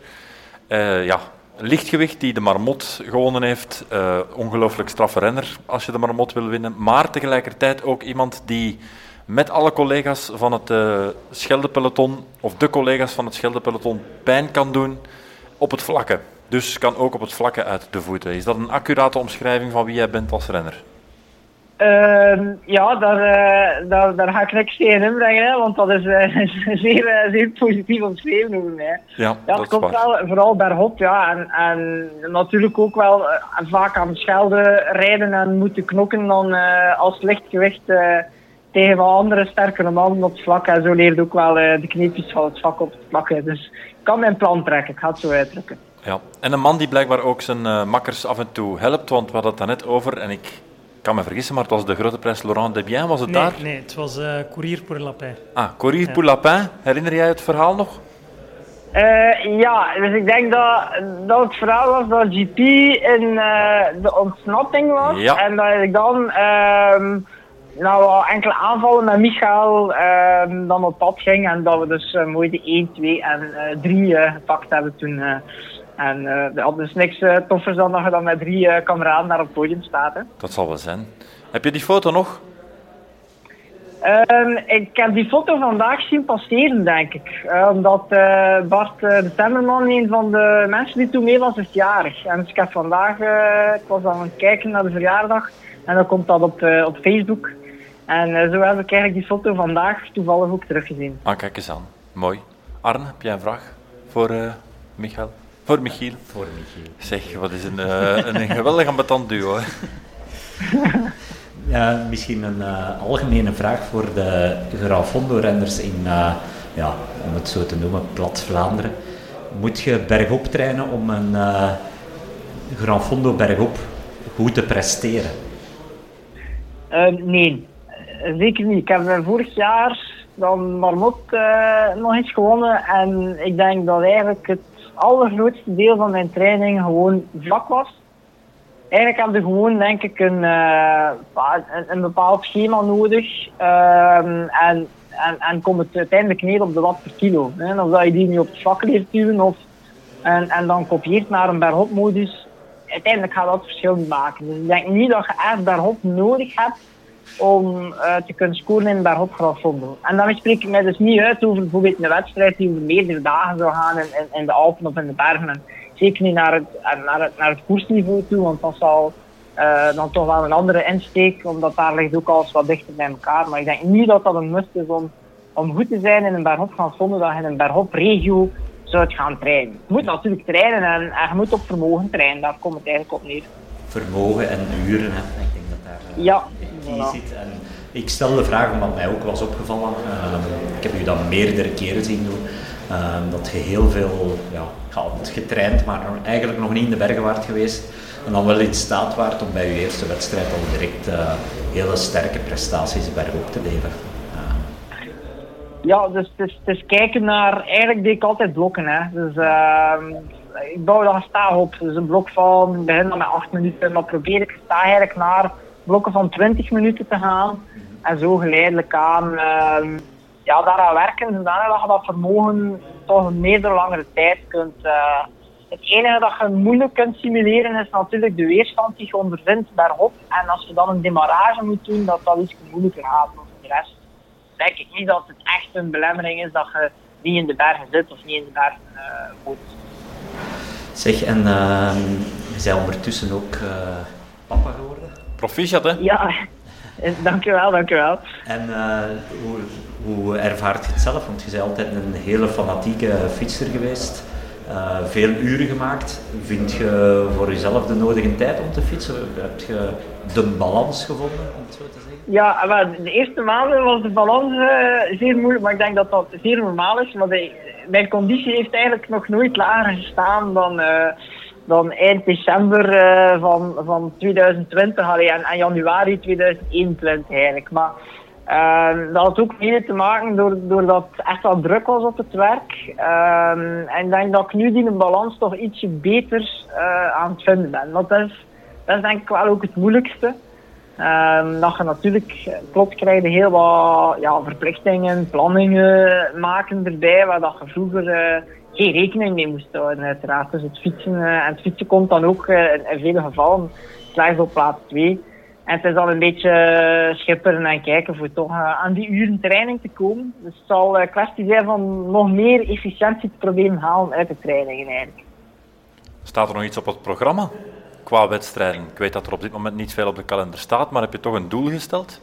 uh, ja, lichtgewicht die de marmot gewonnen heeft, uh, ongelooflijk straffe renner als je de marmot wil winnen, maar tegelijkertijd ook iemand die met alle collega's van het Scheldepeloton, of de collega's van het Scheldepeloton, pijn kan doen op het vlakke. Dus kan ook op het vlakke uit de voeten. Is dat een accurate omschrijving van wie jij bent als renner? Uh, ja, daar, uh, daar, daar ga ik niks tegen inbrengen, hè, want dat is (laughs) uh, zeer, uh, zeer positief omschreven over mij. Ja, ja het komt wel vooral bergop, ja. En, en natuurlijk ook wel vaak aan schelden rijden en moeten knokken dan als lichtgewicht tegen wat andere sterkere mannen op het vlak. En zo leert ook wel de kneepjes van het vak op het vlak. Dus ik kan mijn plan trekken, ik ga het zo uitdrukken. Ja, en een man die blijkbaar ook zijn makkers af en toe helpt, want we hadden het daarnet over en ik kan me vergissen, maar het was de grote prijs Laurent Debian, was het nee, daar? Nee, het was uh, Courrier pour Lapin. Ah, Courrier ja. pour Lapin. Herinner jij het verhaal nog? Uh, ja, dus ik denk dat, dat het verhaal was dat GP in uh, de ontsnapping was. Ja. En dat ik dan um, nou, enkele aanvallen met Michael ehm, dan op pad ging. En dat we dus uh, mooi de 1, 2 en uh, 3 gepakt hebben toen. En uh, had dus niks toffers dan dat je dan met drie kameraden naar het podium staat. Hè. Dat zal wel zijn. Heb je die foto nog? Um, ik heb die foto vandaag zien passeren, denk ik. Uh, omdat uh, Bart de Temmerman, een van de mensen die toen mee was, is jarig. En dus ik heb vandaag, ik was aan het kijken naar de verjaardag. En dan komt dat op, op Facebook. En zo heb ik eigenlijk die foto vandaag toevallig ook teruggezien. Ah, kijk eens aan. Mooi. Arne, heb jij een vraag voor Michael? Voor Michiel. Voor Michiel. Zeg, wat is een, een, een geweldig ambetant duo. Ja, misschien een uh, algemene vraag voor de Grafondo-renners in, uh, ja, om het zo te noemen, plat Vlaanderen. Moet je bergop trainen om een uh, Grafondo bergop goed te presteren? nee, zeker niet. Ik heb vorig jaar dan Marmot nog eens gewonnen en ik denk dat eigenlijk het allergrootste deel van mijn training gewoon vlak was eigenlijk heb je gewoon, denk ik, een, uh, een, een, bepaald schema nodig. Uh, en, en, en komt het uiteindelijk neer op de watt per kilo. Hè. Of je die nu op het vlak leert of, en, en dan kopieert naar een bergop-modus. Uiteindelijk gaat dat verschil niet maken. Dus ik denk niet dat je echt bergop nodig hebt om uh, te kunnen scoren in bergop grafzonde. En dan spreek ik mij dus niet uit over bijvoorbeeld een wedstrijd die over meerdere dagen zou gaan in, in, de Alpen of in de bergen zeker niet naar het, naar het, naar het koersniveau toe, want dat zal uh, dan toch wel een andere insteek, omdat daar ligt ook alles wat dichter bij elkaar. Maar ik denk niet dat dat een must is om, om goed te zijn in een bergop dat je in een bergop regio zou gaan trainen. Je moet natuurlijk trainen en, en, je moet op vermogen trainen, daar komt het eigenlijk op neer. Vermogen en uren, hè. Daar ja, voilà. zit. En ik stel de vraag omdat mij ook was opgevallen, uh, ik heb u dat meerdere keren zien doen, Ehm, dat je heel veel ja, getraind, maar eigenlijk nog niet in de bergen waard geweest. En dan wel in staat waard om bij je eerste wedstrijd al direct uh, hele sterke prestaties bergop te leveren. Ja, dus, dus, dus kijken naar, eigenlijk deed ik altijd blokken. Hè. Dus uh, ik bouw dan staag op. Dus een blok van, begin dan met 8 minuten, maar probeer ik sta eigenlijk naar blokken van 20 minuten te gaan. En zo geleidelijk aan uh, ja, daaraan werken, zodanig dat je dat vermogen toch een meerdere langere tijd kunt. Uh, het enige dat je moeilijk kunt simuleren is natuurlijk de weerstand die je ondervindt daarop. En als je dan een demarrage moet doen, dat dat iets moeilijker gaat. dan de rest denk ik niet dat het echt een belemmering is dat je niet in de bergen zit of niet in de bergen moet. Zeg, en uh, bent ondertussen ook geworden? Proficiat, hè? Ja, dankjewel, dankjewel. En hoe, hoe ervaart je het zelf? Want je bent altijd een hele fanatieke fietser geweest. Uh, veel uren gemaakt. Vind je voor jezelf de nodige tijd om te fietsen? Heb je de balans gevonden, om het zo te zeggen? Ja, maar de eerste maanden was de balans uh, zeer moeilijk, maar ik denk dat dat zeer normaal is. Maar de, mijn conditie heeft eigenlijk nog nooit lager gestaan dan, uh, dan eind december van, van 2020 allee, en, en januari 2021 eigenlijk. Maar Uh, dat had ook mede te maken door, doordat het echt wel druk was op het werk. Uh, en ik denk dat ik nu die balans toch ietsje beter uh, aan het vinden ben. Dat is, dat is denk ik wel ook het moeilijkste. Ehm, dat je natuurlijk, plots krijg je heel wat ja, verplichtingen, planningen maken erbij, waar dat je vroeger eh, geen rekening mee moest houden uiteraard. Dus het fietsen, eh, en het fietsen komt dan ook in, in vele gevallen slechts op plaats 2. En het is dan een beetje eh, schipperen en kijken voor toch aan die uren training te komen. Dus het zal een kwestie zijn van nog meer efficiëntie te proberen halen uit de trainingen eigenlijk. Staat er nog iets op het programma qua wedstrijden? Ik weet dat er op dit moment niet veel op de kalender staat, maar heb je toch een doel gesteld?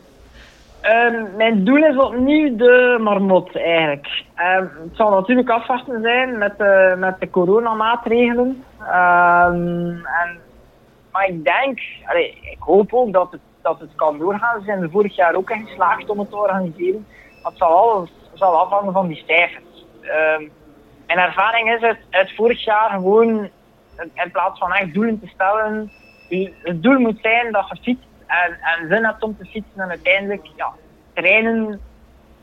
Um, mijn doel is opnieuw de marmot eigenlijk. Um, het zal natuurlijk afwachten zijn met de, met de coronamaatregelen. Um, en maar ik denk, ik hoop ook dat het, dat het kan doorgaan. Ze zijn er vorig jaar ook in geslaagd om het te organiseren. Dat zal alles zal afhangen van die cijfers. Mijn ervaring is het uit vorig jaar gewoon, in plaats van echt doelen te stellen, het doel moet zijn dat je fietst en, en zin hebt om te fietsen en uiteindelijk, ja, trainen,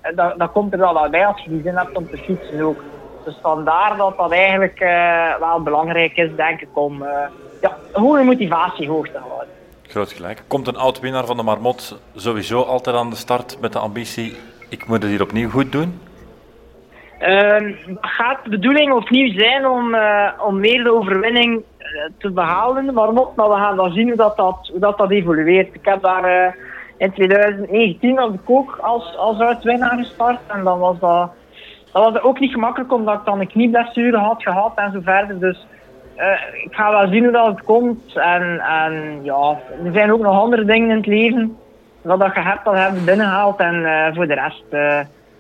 eh, dat, dat komt er wel bij als je die zin hebt om te fietsen ook. Dus vandaar dat dat eigenlijk uh, wel belangrijk is, denk ik, om... Uh, ja, een goede motivatie hoog te houden. Groot gelijk. Komt een oud winnaar van de Marmot sowieso altijd aan de start met de ambitie: ik moet het hier opnieuw goed doen? Ehm, gaat de bedoeling opnieuw zijn om, om weer de overwinning te behalen de Marmot, maar we gaan dan zien hoe dat, dat, hoe dat, dat evolueert. Ik heb daar uh, in 2019 was ik ook als, als uitwinnaar gestart en dan was dat, dat was ook niet gemakkelijk omdat ik dan een knieblessure had gehad en zo verder. Dus ik ga wel zien hoe dat het komt en, en ja, er zijn ook nog andere dingen in het leven. Wat dat je hebt, dat hebben binnengehaald en voor de rest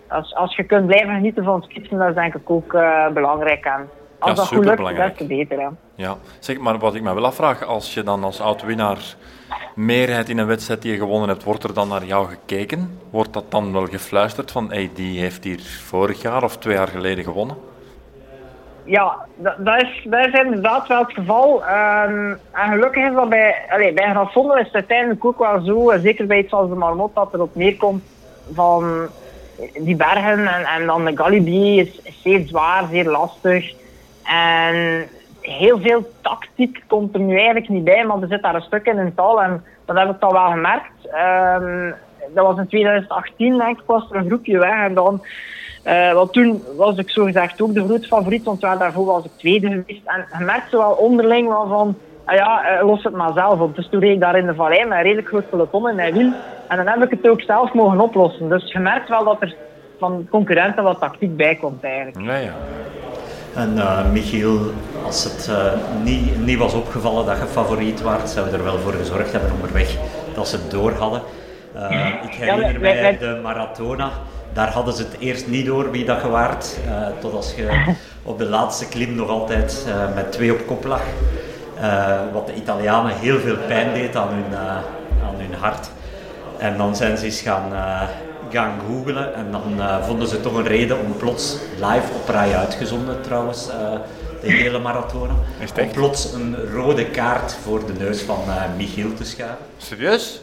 als, als je kunt blijven genieten van het fietsen, dat is denk ik ook belangrijk. En als ja, dat goed lukt, des te beter. Hè. Ja, zeg maar wat ik me wel afvraag, als je dan als oud-winnaar meerheid in een wedstrijd die je gewonnen hebt, wordt er dan naar jou gekeken? Wordt dat dan wel gefluisterd van, hey, die heeft hier vorig jaar of twee jaar geleden gewonnen? Ja, dat, dat, is, dat is inderdaad wel het geval. Um, en gelukkig is dat bij, allez, bij is het uiteindelijk ook wel zo, zeker bij iets als de Marmot, dat erop neerkomt van die bergen en, en dan de Galibier is, zeer zwaar, zeer lastig. En heel veel tactiek komt er nu eigenlijk niet bij, maar er zit daar een stuk in het tal en dat heb ik al wel gemerkt. Um, dat was in 2018, denk ik, was er een groepje weg en dan... Uh, want toen was ik zogezegd ook de grote favoriet, want daarvoor was ik tweede geweest. En je merkt wel onderling van, ah ja, uh, los het maar zelf op. Dus toen reed ik daar in de vallei met een redelijk groot peloton in mijn wiel. En dan heb ik het ook zelf mogen oplossen. Dus je merkt wel dat er van concurrenten wat tactiek bij komt eigenlijk. Ja, ja. En uh, Michiel, als het uh, niet, niet was opgevallen dat je favoriet was, zouden we er wel voor gezorgd hebben onderweg dat ze het door hadden. Uh, ik herinner ja, mij wij, de Maratona. Daar hadden ze het eerst niet door wie dat je waard. tot als je (laughs) op de laatste klim nog altijd met twee op kop lag. wat de Italianen heel veel pijn deed aan hun, aan hun hart. En dan zijn ze eens gaan, gaan googlen en dan uh, vonden ze toch een reden om plots live op rij uitgezonden trouwens, uh, de hele marathon. Om plots een rode kaart voor de neus van Michiel te schuiven. Serieus?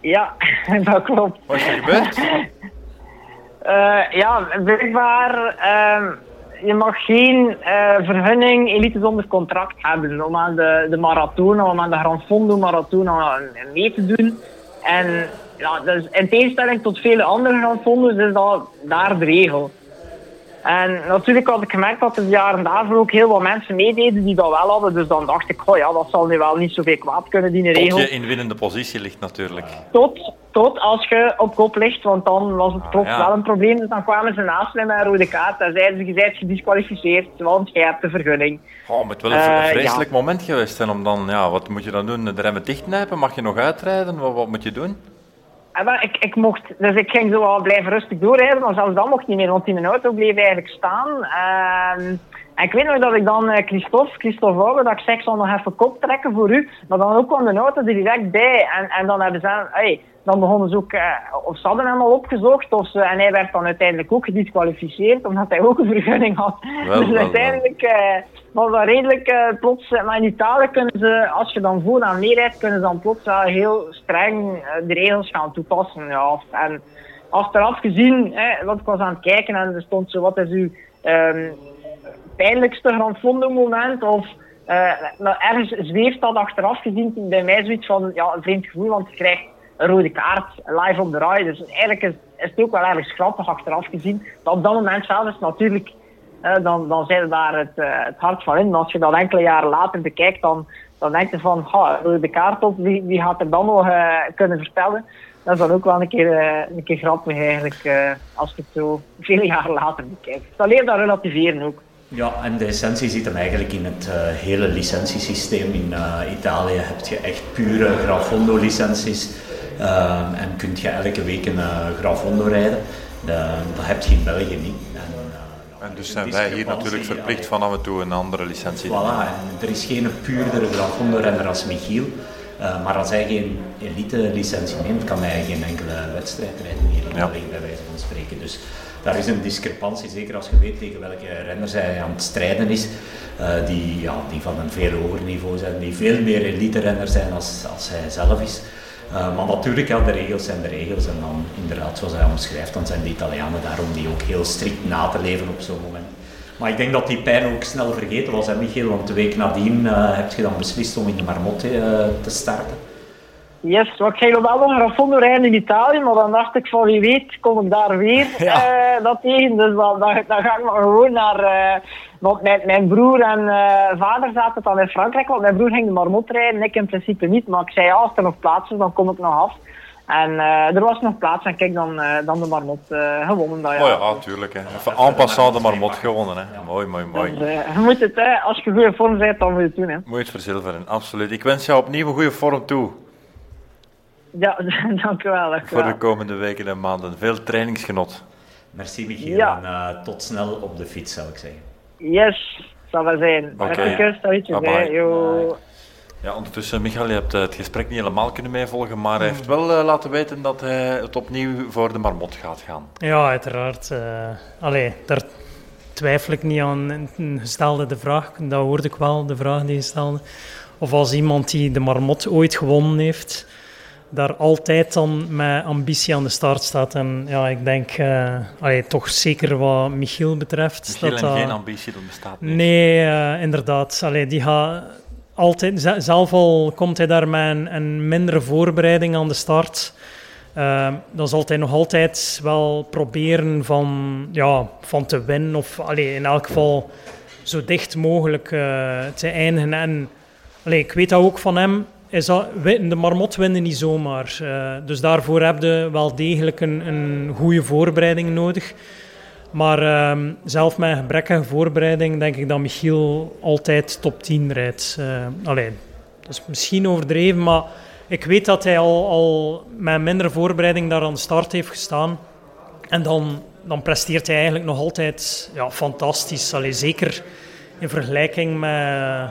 Ja, (laughs) dat klopt. Wat is er gebeurd? (laughs) ja, blijkbaar ehm, je mag geen vergunning elite zonder contract hebben om aan de, de marathon, om aan de Grand Fondo marathon mee te doen. En ja, dus in tegenstelling tot vele andere grandfondos is dat daar de regel. En natuurlijk had ik gemerkt dat er de jaren daarvoor ook heel wat mensen meededen die dat wel hadden. Dus dan dacht ik, oh ja, dat zal nu wel niet zoveel kwaad kunnen, die regel. Tot je in winnende positie ligt natuurlijk. Tot, tot als je op kop ligt, want dan was het plots ah, ja. wel een probleem. Dus dan kwamen ze naast mij met een rode kaart en zeiden ze, je bent gedisqualificeerd, want jij hebt de vergunning. Oh, maar het wel een uh, vreselijk ja. moment geweest zijn om dan, ja, wat moet je dan doen? De remmen dichtknijpen? Mag je nog uitrijden? Wat, wat moet je doen? Ja, ik, ik mocht, dus ik ging zo wel blijven rustig doorrijden, maar zelfs dat mocht niet meer, want in mijn auto bleef eigenlijk staan. Um, en ik weet nog dat ik dan uh, Christophe, Christophe Ouwe, dat ik zeg, zal nog even kop trekken voor u. Maar dan ook kwam de auto er direct bij. En, en dan hebben ze, hey, dan begonnen ze ook, uh, of ze hadden hem al opgezocht, of ze, en hij werd dan uiteindelijk ook gedisqualificeerd, omdat hij ook een vergunning had. Wel, dus wel, uiteindelijk uh, was dat redelijk uh, plots, maar in Italië kunnen ze, als je dan vooraan meerijdt, kunnen ze dan plots wel heel streng de regels gaan toepassen. Ja. En achteraf gezien, want ik was aan het kijken en er stond zo, wat is uw um, pijnlijkste Grand Fondo moment, of... Uh, maar ergens zweeft dat achteraf gezien bij mij zoiets van ja, een vreemd gevoel, want je krijgt een rode kaart live op de rij. Dus eigenlijk is, het ook wel erg grappig achteraf gezien. Dat op dat moment zelf is natuurlijk, eh, dan, dan zijn daar het, uh, het hart van in. Als je dat enkele jaren later bekijkt, dan, dan denk je van, ha, rode kaart op, wie, wie gaat er dan nog uh, kunnen vertellen? Dat is dan ook wel een keer, een keer grappig eigenlijk, als je het zo (laughs) veel jaren later bekijkt. Dat leert dat relativeren ook. Ja, en de essentie zit hem eigenlijk in het uh, hele licentiesysteem. In uh, Italië heb je echt pure Grafondo-licenties. Uh, en kun je elke week een Grafondo rijden. dat heb je in België niet. En, en dus zijn wij hier natuurlijk verplicht van af en toe een andere licentie Voilà, en er is geen puurdere Grafondo-renner als Michiel. maar als hij geen elite-licentie neemt, kan hij geen enkele wedstrijd rijden hier in België, bij wijze van spreken. Dus daar is een discrepantie, zeker als je weet tegen welke renners hij aan het strijden is, uh, die, ja, die van een veel hoger niveau zijn, die veel meer elite-renner zijn als, als hij zelf is. Uh, maar natuurlijk, ja, de regels zijn de regels. En dan inderdaad, zoals hij omschrijft, dan zijn de Italianen daarom die ook heel strikt na te leven op zo'n moment. Maar ik denk dat die pijn ook snel vergeten was, hè, Michiel? Want de week nadien uh, heb je dan beslist om in de Marmotte te starten. Yes, want ik ging nog wel nog een Raffondo rijden in Italië, maar dan dacht ik van wie weet kom ik daar weer (laughs) Ja. eh, dat tegen. Dus dan, dan, dan ga ik maar gewoon naar... eh, want mijn, mijn broer en eh, vader zaten dan in Frankrijk, want mijn broer ging de marmot rijden, ik in principe niet. Maar ik zei ja, als er nog plaats is, dan kom ik nog af. En er was nog plaats en kijk, dan, dan de marmot gewonnen dat jaar. Oh ja, tuurlijk. Hè. Even en passant de marmot gewonnen. Hè. Mooi, mooi, mooi. Dus, je moet het, hè, als je goede vorm bent, dan moet je het doen. Hè. Moet je het verzilveren, absoluut. Ik wens jou opnieuw een goede vorm toe Ja, (laughs) dank u wel. Dank voor de komende weken en maanden. Veel trainingsgenot. Merci Michiel Ja. en eh, tot snel op de fiets zou ik zeggen. Yes, zal wel zijn. Oké. Met een kus. Bye. Ja, ondertussen, Michael, je hebt eh, het gesprek niet helemaal kunnen meevolgen, maar hij heeft wel eh, laten weten dat hij het opnieuw voor de marmot gaat gaan. Ja, uiteraard. eh allee, daar twijfel ik niet aan. Een gestelde de vraag, dat hoorde ik wel, de vraag die je stelde. Of als iemand die de marmot ooit gewonnen heeft, daar altijd dan met ambitie aan de start staat. En ja, ik denk, eh, allee, toch zeker wat Michiel betreft. Michiel dat en dat- geen ambitie, dat bestaat niet. Nee, eh, inderdaad. Allee, die gaat altijd, zelf al komt hij daar met een, een mindere voorbereiding aan de start. eh, dan zal hij nog altijd wel proberen van, ja, van te winnen. Of allee, in elk geval zo dicht mogelijk te eindigen. En allee, ik weet dat ook van hem. Is de marmot winnen niet zomaar. Eh, dus daarvoor heb je wel degelijk een, een goede voorbereiding nodig. Maar ehm, zelf met een gebrekkige voorbereiding denk ik dat Michiel altijd top 10 rijdt. Eh allee, dat is misschien overdreven, maar ik weet dat hij al, al met minder voorbereiding daar aan de start heeft gestaan. En dan, dan presteert hij eigenlijk nog altijd ja, fantastisch. Allee, zeker in vergelijking met,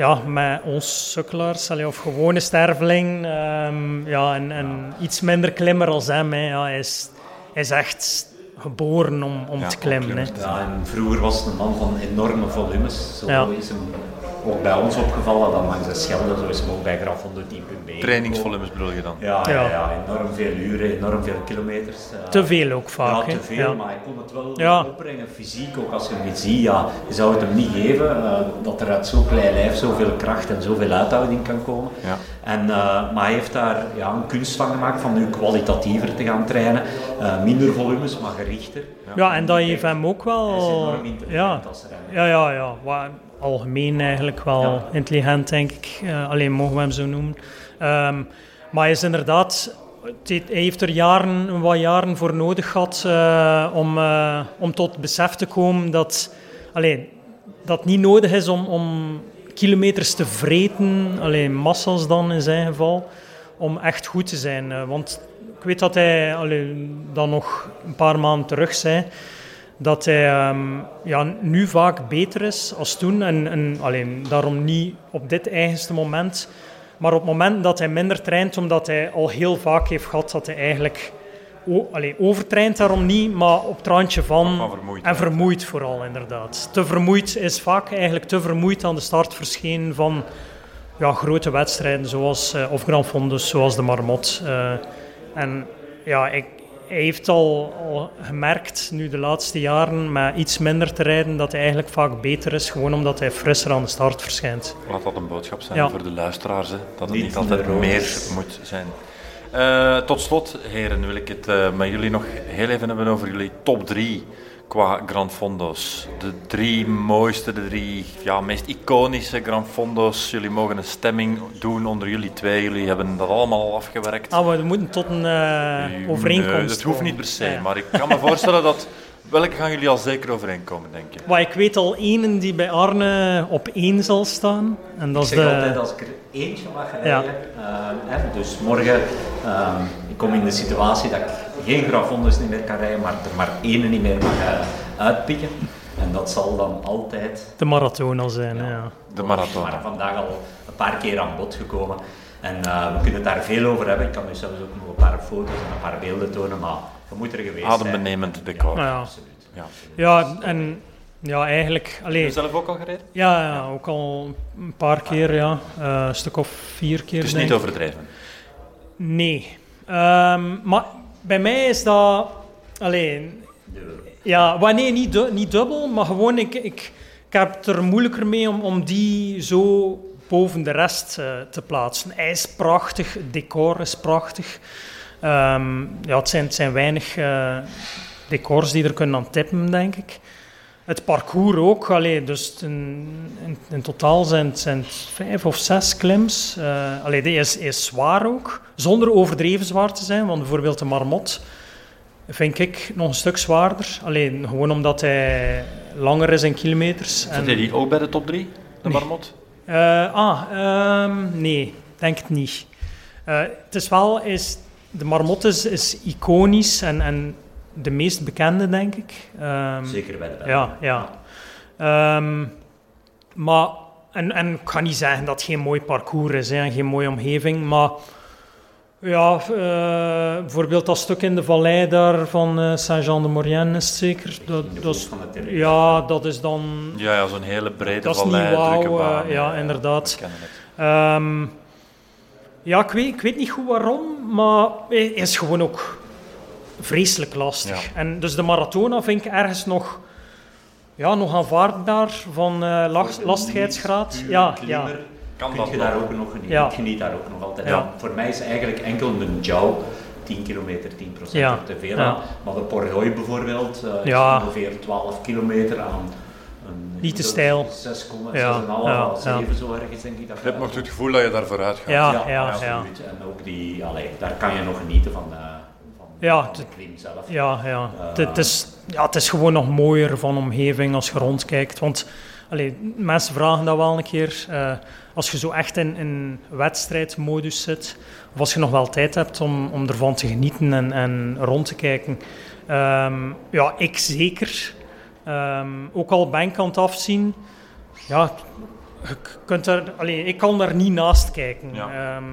ja, met ons sukkelaars, allee, of gewone sterveling. ehm, ja, en, en iets minder klimmer als hem. Hè. Ja, hij, is, hij is echt geboren om, om Ja, te klimmen. Hè. klimmer. Ja, en vroeger was het een man van enorme volumes. Zo Ja. is hem ook bij ons opgevallen, dan langs de Schelde, zo is hem ook bij Graf 110.b. Trainingsvolumes bedoel je dan? Ja, ja. Ja. Ja, enorm veel uren, enorm veel kilometers. eh. Te veel ook vaak. Ja, hè. te veel, Ja. maar hij kon het wel Ja. opbrengen, fysiek ook. Als je hem niet ziet, ja, je zou het hem niet geven, eh, dat er uit zo'n klein lijf zoveel kracht en zoveel uithouding kan komen. Ja. En, eh, maar hij heeft daar ja, een kunst van gemaakt van nu kwalitatiever te gaan trainen. Eh, minder volumes, maar gerichter. Ja, en dat heeft hem ook wel... Hij is enorm ja, als renner. ja, ja, ja. Algemeen eigenlijk wel intelligent, denk ik. Eh, alleen mogen we hem zo noemen. Ehm, maar hij is inderdaad... Hij heeft er jaren, wat jaren voor nodig gehad eh, om, eh, om tot besef te komen dat, allee, dat het niet nodig is om, om kilometers te vreten, alleen massa's dan in zijn geval, om echt goed te zijn. Want ik weet dat hij allee, dan nog een paar maanden terug zei dat hij ehm, ja, nu vaak beter is als toen. En, en alleen daarom niet op dit eigenste moment. Maar op het moment dat hij minder traint, omdat hij al heel vaak heeft gehad dat hij eigenlijk o, allee, overtraint daarom niet, maar op het randje van. Van vermoeid, en vermoeid vooral, inderdaad. Te vermoeid is vaak eigenlijk te vermoeid aan de start verschenen van ja, grote wedstrijden, zoals, eh, of Grand Fondos, zoals de Marmot. Eh, en ja, ik, hij heeft al, al gemerkt, nu de laatste jaren, met iets minder te rijden, dat hij eigenlijk vaak beter is, gewoon omdat hij frisser aan de start verschijnt. Laat dat een boodschap zijn Ja. voor de luisteraars, hè, dat het Niet niet altijd meer moet zijn. Eh, tot slot, heren, wil ik het eh, met jullie nog heel even hebben over jullie top 3 qua Grand Fondo's. De drie mooiste, de drie ja, meest iconische Grand Fondo's. Jullie mogen een stemming doen onder jullie twee. Jullie hebben dat allemaal al afgewerkt. Ah, we moeten tot een eh, overeenkomst Nee, dat hoeft niet per se, ja. maar ik kan me voorstellen dat... Welke gaan jullie al zeker overeenkomen, denk je? Maar ik weet al één die bij Arne op één zal staan. En dat Ik is zeg de... altijd als ik er eentje mag Ja. rijden. ehm, hè, dus morgen, ehm, ik kom in de situatie dat ik geen Gravondes niet meer kan rijden, maar er maar één niet meer mag eh, uitpikken. En dat zal dan altijd de marathon al zijn. Ja. De marathon. maar vandaag al een paar keer aan bod gekomen. En eh, we kunnen het daar veel over hebben. Ik kan u zelfs ook nog een paar foto's en een paar beelden tonen, maar je moet er geweest zijn. Adembenemend decor. Ja. Absoluut. Ja. ja, en ja, eigenlijk... Heb Allee, je zelf ook al gereden? ja, ja, ook al een paar keer, ja. Eh, een stuk of vier keer, Het is denk niet overdreven. Nee. Ehm, maar bij mij is dat... Alleen... Ja, maar nee, niet, du- niet dubbel, maar gewoon ik, ik, ik heb het er moeilijker mee om, om die zo boven de rest eh, te plaatsen. Hij is prachtig, het decor is prachtig. Ehm, ja, het, zijn, het zijn weinig uh, decors die er kunnen aan tippen, denk ik. Het parcours ook, allee, dus in, in, in totaal zijn het, zijn het vijf of zes klims. Uh, allee, die is, is zwaar ook, zonder overdreven zwaar te zijn, want bijvoorbeeld de marmot vind ik nog een stuk zwaarder. Alleen gewoon omdat hij langer is in kilometers. Zit hij die ook bij de top 3, de Nee. marmot? Eh, ah, ehm, nee, denk het niet. Eh, het is wel, is, de marmot is, is iconisch en, en de meest bekende, denk ik. Ehm, Zeker bij de Belgen. ja, ja. Ehm, maar, en, en ik ga niet zeggen dat het geen mooi parcours is hè, en geen mooie omgeving, maar ja, eh, bijvoorbeeld dat stuk in de vallei daar van eh, Saint-Jean-de-Maurienne is het zeker. Dat, dat is, ja, dat is dan... Ja, ja zo'n hele brede Dat is vallei, niet wauw, drukke baan. eh, ja, inderdaad. we kennen het. Ehm, ja, ik weet, ik weet niet goed waarom, maar hij is gewoon ook vreselijk lastig. Ja. En dus de marathon vind ik ergens nog, ja, nog aanvaardbaar van eh, last- lastigheidsgraad. Ja, klimmer ja. Kan kun dat je daar ook nog genieten. Ja. Ik geniet daar ook nog altijd. Ja. Voor mij is eigenlijk enkel een Jou 10 kilometer, 10 procent Ja. te veel. Ja. Maar de Porgoy bijvoorbeeld uh, Ja. is ongeveer 12 kilometer aan een Niet te steil. 6,5, Ja, 6,5 ja, à 7 ja. zo ergens denk ik. Dat Je hebt nog het gevoel dat je daar vooruit gaat. Ja, ja, ja. absoluut. En ook die, allee, daar kan je nog genieten van, eh van, Ja, van de het- klim zelf. Ja, ja. Eh. Het, is, ja. Het is gewoon nog mooier van omgeving als je rondkijkt. Want allee, mensen vragen dat wel een keer. eh, als je zo echt in, in wedstrijdmodus zit, of als je nog wel tijd hebt om, om ervan te genieten en, en rond te kijken. Ehm, ja, ik zeker. Ehm, ook al ben ik aan het afzien. Ja, je kunt er, allee, ik kan daar niet naast kijken. Ja. Ehm,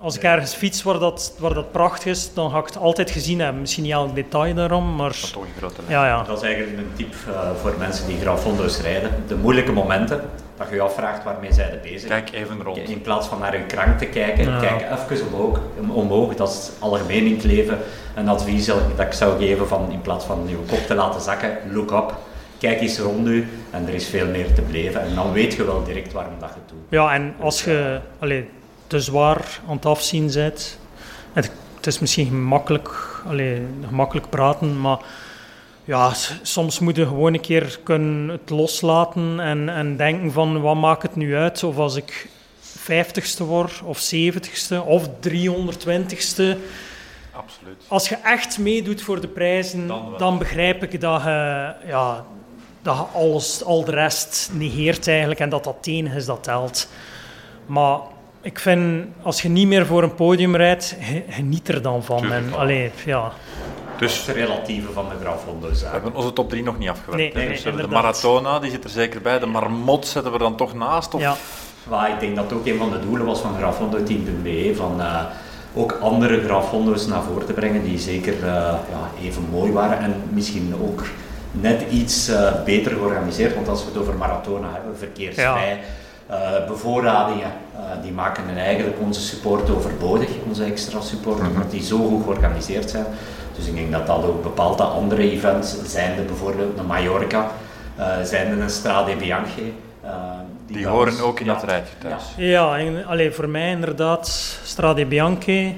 als ik ergens fiets waar dat, waar dat prachtig is, dan ga ik het altijd gezien hebben. Misschien niet elk detail daarom, maar Dat is toch een grote lijn. ja, ja. Dat is eigenlijk een tip eh, voor mensen die grafondo's rijden. De moeilijke momenten, dat je je afvraagt waarmee zij er bezig Kijk even rond. In plaats van naar je krank te kijken, Ja. kijk even omhoog, omhoog. Dat is algemeen in het leven een advies dat ik zou geven van in plaats van je kop te laten zakken, look up. Kijk eens rond u en er is veel meer te beleven. En dan weet je wel direct waarom dat je het doet. Ja, en als je allee, te zwaar aan het afzien bent, het, het is misschien gemakkelijk, allee, gemakkelijk praten, maar ja, soms moet je gewoon een keer kunnen het loslaten en, en denken van wat maakt het nu uit of als ik 50ste word of 70ste of 320ste. Absoluut. Als je echt meedoet voor de prijzen, Dan dan, begrijp ik dat je, ja, dat je alles, al de rest negeert eigenlijk en dat dat het is dat telt. Maar ik vind, als je niet meer voor een podium rijdt, ge- geniet er dan van. Tuurlijk En, allee, ja. Dus Het relatieve van de grafondo's. we hebben onze top 3 nog niet afgewerkt. Nee, dus we nee, hebben de. Maratona, die zit er zeker bij. De Marmot zetten we dan toch naast? Of? ja. Maar ik denk dat ook een van de doelen was van Grafondo Team.be, van eh, ook andere Grafondo's naar voren te brengen die zeker eh, ja, even mooi waren en misschien ook net iets eh, beter georganiseerd. Want als we het over marathona hebben, verkeersvrij, eh, bevoorradingen, eh, die maken eigenlijk onze support overbodig, onze extra support, omdat die zo goed georganiseerd zijn. Dus ik denk dat dat ook bepaalt dat andere events, zijnde bijvoorbeeld een Mallorca, eh zijnde een Strade Bianchi, eh, Die bij horen ook in ja, dat rijtje thuis. ja. Ja, en, allee, voor mij inderdaad Strade Bianche.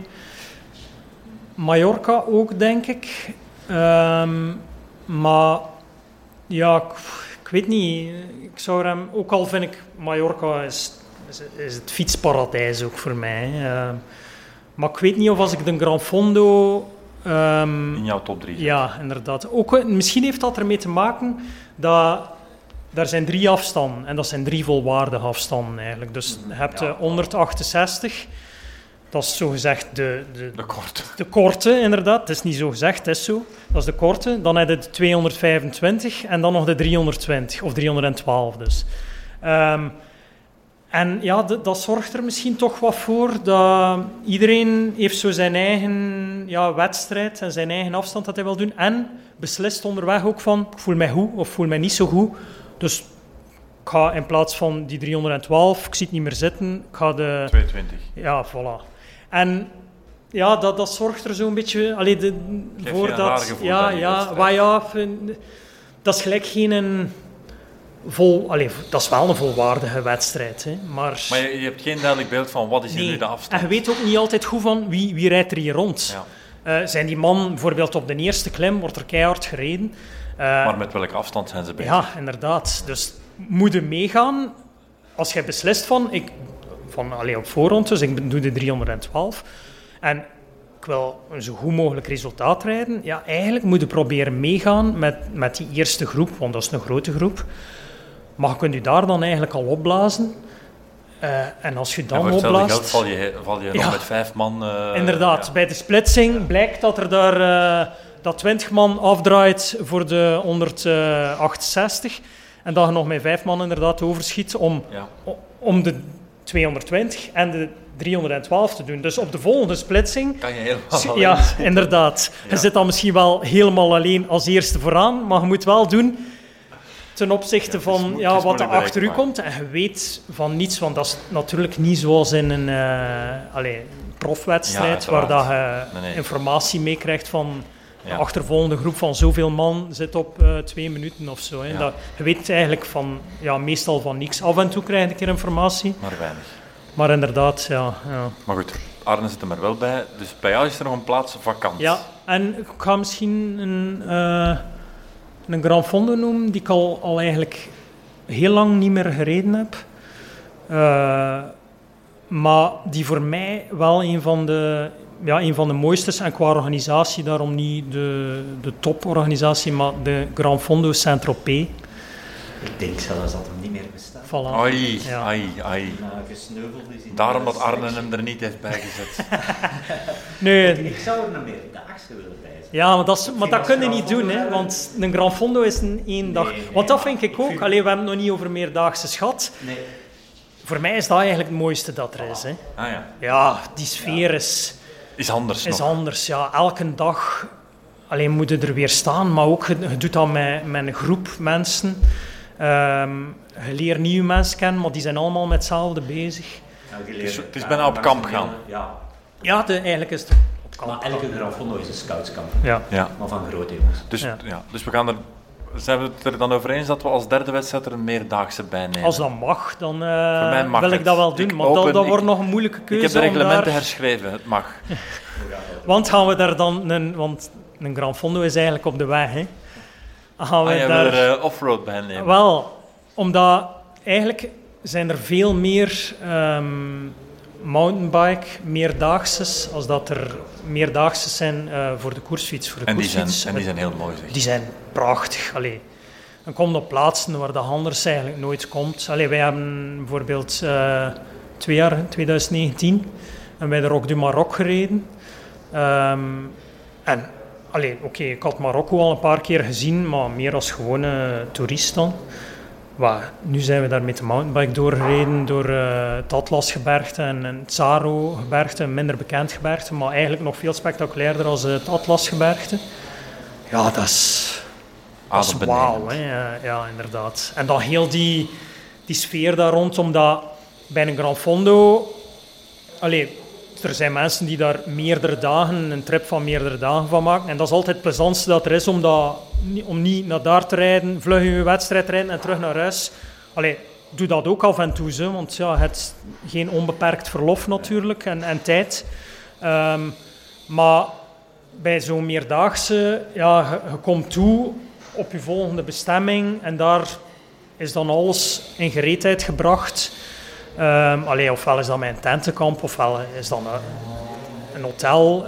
Mallorca ook, denk ik. Ehm, maar ja, ik, ik weet niet. Ik zou hem, ook al vind ik Mallorca is, is, is het fietsparadijs ook voor mij. Ehm, maar ik weet niet of als ik de Gran Fondo... ehm, In jouw top 3. ja, inderdaad. Ook, eh, misschien heeft dat ermee te maken dat daar zijn drie afstanden en dat zijn drie volwaardige afstanden eigenlijk. Dus je hebt de 168, dat is zogezegd de, de, De korte. de korte, inderdaad. Het is niet zo gezegd, het is zo. Dat is de korte. Dan heb je de 225 en dan nog de 320, of 312 dus. Ehm, en ja, dat zorgt er misschien toch wat voor dat iedereen heeft zo zijn eigen ja, wedstrijd en zijn eigen afstand dat hij wil doen. En beslist onderweg ook van, ik voel mij goed of voel mij niet zo goed. Dus ik ga in plaats van die 312, ik zie het niet meer zitten, ik ga de... 220. Ja, voilà. En ja, dat, dat zorgt er zo'n beetje allee, de, voor dat. Ja, bij ja, maar ja, dat is gelijk geen. een- vol, allee, dat is wel een volwaardige wedstrijd. Hè, maar Maar je, je hebt geen duidelijk beeld van wat is hier Nee. nu de En afstand. je weet ook niet altijd goed van wie, wie rijdt er hier rond. Ja. Eh, zijn die man bijvoorbeeld op de eerste klim, wordt er keihard gereden. Eh, Maar met welke afstand zijn ze bezig? ja, inderdaad. Dus moet je meegaan als jij beslist van, ik, van allee, op voorhand, dus ik doe de 312 en ik wil een zo goed mogelijk resultaat rijden. Ja, eigenlijk moet je proberen meegaan met, met die eerste groep, want dat is een grote groep. Maar je kunt je daar dan eigenlijk al opblazen. Eh, en als je dan opblaast... geld val je, val je nog met vijf man... eh, Inderdaad, ja. bij de splitsing blijkt dat er daar eh, dat 20 man afdraait voor de 168 en dat je nog met 5 man inderdaad overschiet om, Ja. om de 220 en de 312 te doen. Dus op de volgende splitsing, Kan je helemaal ja, inderdaad. Je zit dan misschien wel helemaal alleen als eerste vooraan, maar je moet wel doen ten opzichte is van ja, is wat er achter u komt. En je weet van niets, want dat is natuurlijk niet zoals in een uh, allee, profwedstrijd, Ja, waar dat je uiteraard. Nee, nee. informatie meekrijgt van. De achtervolgende groep van zoveel man zit op eh, twee minuten of zo. Hè. Dat, je weet eigenlijk van, ja, meestal van niks. Af en toe krijg je een keer informatie, Maar weinig. maar inderdaad, ja. ja. Maar goed, Arne zit er maar wel bij. Dus bij jou is er nog een plaats vakant. Ja, en ik ga misschien een, eh, een Grand Fondo noemen die ik al, al eigenlijk heel lang niet meer gereden heb. Eh, maar die voor mij wel een van de, ja, een van de mooiste is. En qua organisatie daarom niet de, de toporganisatie, maar de Grand Fondo Saint-Tropez. Ik denk zelfs dat hem niet meer bestaat. Voilà. Ai, Ja. ai, ai. Nou, gesneuveld is in Daarom dat Arne hem er niet heeft bijgezet. (laughs) Nee, Ik zou er een meerdaagse willen bij. Ja, maar dat, is, maar dat kun je niet doen, hè, want een Grand Fondo is een één dag. nee, want dat vind ik ik ook. vind- Alleen we hebben het nog niet over meerdaagse schat. Nee. Voor mij is dat eigenlijk het mooiste dat er is. Hè. Ah ja, Ja, die sfeer is, is anders is nog. anders. Ja, elke dag alleen moet je er weer staan, maar ook je, doet dat met, met een groep mensen. Ehm, je leert nieuwe mensen kennen, maar die zijn allemaal met hetzelfde bezig. Het is- het is bijna op kamp gaan. Ja. Ja, de, eigenlijk is het op kamp. Maar elke Grand Fondo is een scoutskamp. Ja. Ja. Maar van grote jongens. Dus, Ja. ja. dus we gaan er... Zijn we het er dan over eens dat we als derde wedstrijd er een meerdaagse bij nemen? Als dat mag, dan eh, mij mag wil ik dat wel doen. Ik maar dat, open- dat ik- wordt nog een moeilijke keuze. Ik heb de reglementen daar- herschreven, het mag. (laughs) Want gaan we daar dan... Een, want een Grand Fondo is eigenlijk op de weg, hè. Gaan we Ah, daar... er eh, offroad bij nemen. Wel, omdat eigenlijk zijn er veel meer ehm mountainbike, meerdaagses, als dat er meerdaagse zijn eh, voor de koersfiets. Voor de en, die zijn, koersfiets. en die zijn heel mooi, zeg. Die zijn prachtig. Allee. Dan komt op plaatsen waar de anders eigenlijk nooit komt. Allee, wij hebben bijvoorbeeld eh, twee jaar, 2019, en wij de Rock du Maroc gereden. Ehm, en oké, ik had Marokko al een paar keer gezien, maar meer als gewone toerist dan. Waar, nu zijn we daar met de mountainbike doorgereden door eh het Atlasgebergte en, en het Saro-gebergte, een minder bekend gebergte, maar eigenlijk nog veel spectaculairder als het Atlasgebergte. Ja, dat is, dat is Adembenemend. wauw, hè. Ja, ja, inderdaad. En dan heel die, die sfeer daar rond, omdat bij een Grand Fondo... Allee, er zijn mensen die daar meerdere dagen, een trip van meerdere dagen van maken. En dat is altijd het plezantste dat er is, om, om niet naar daar te rijden, vlug je wedstrijd rijden en terug naar huis. Allee, doe dat ook af en toe, zo, want ja, het geen onbeperkt verlof natuurlijk en, en tijd. Ehm, maar bij zo'n meerdaagse, ja, je, je komt toe op je volgende bestemming en daar is dan alles in gereedheid gebracht. Allee, ofwel is dat mijn tentenkamp, ofwel is dat een, een hotel,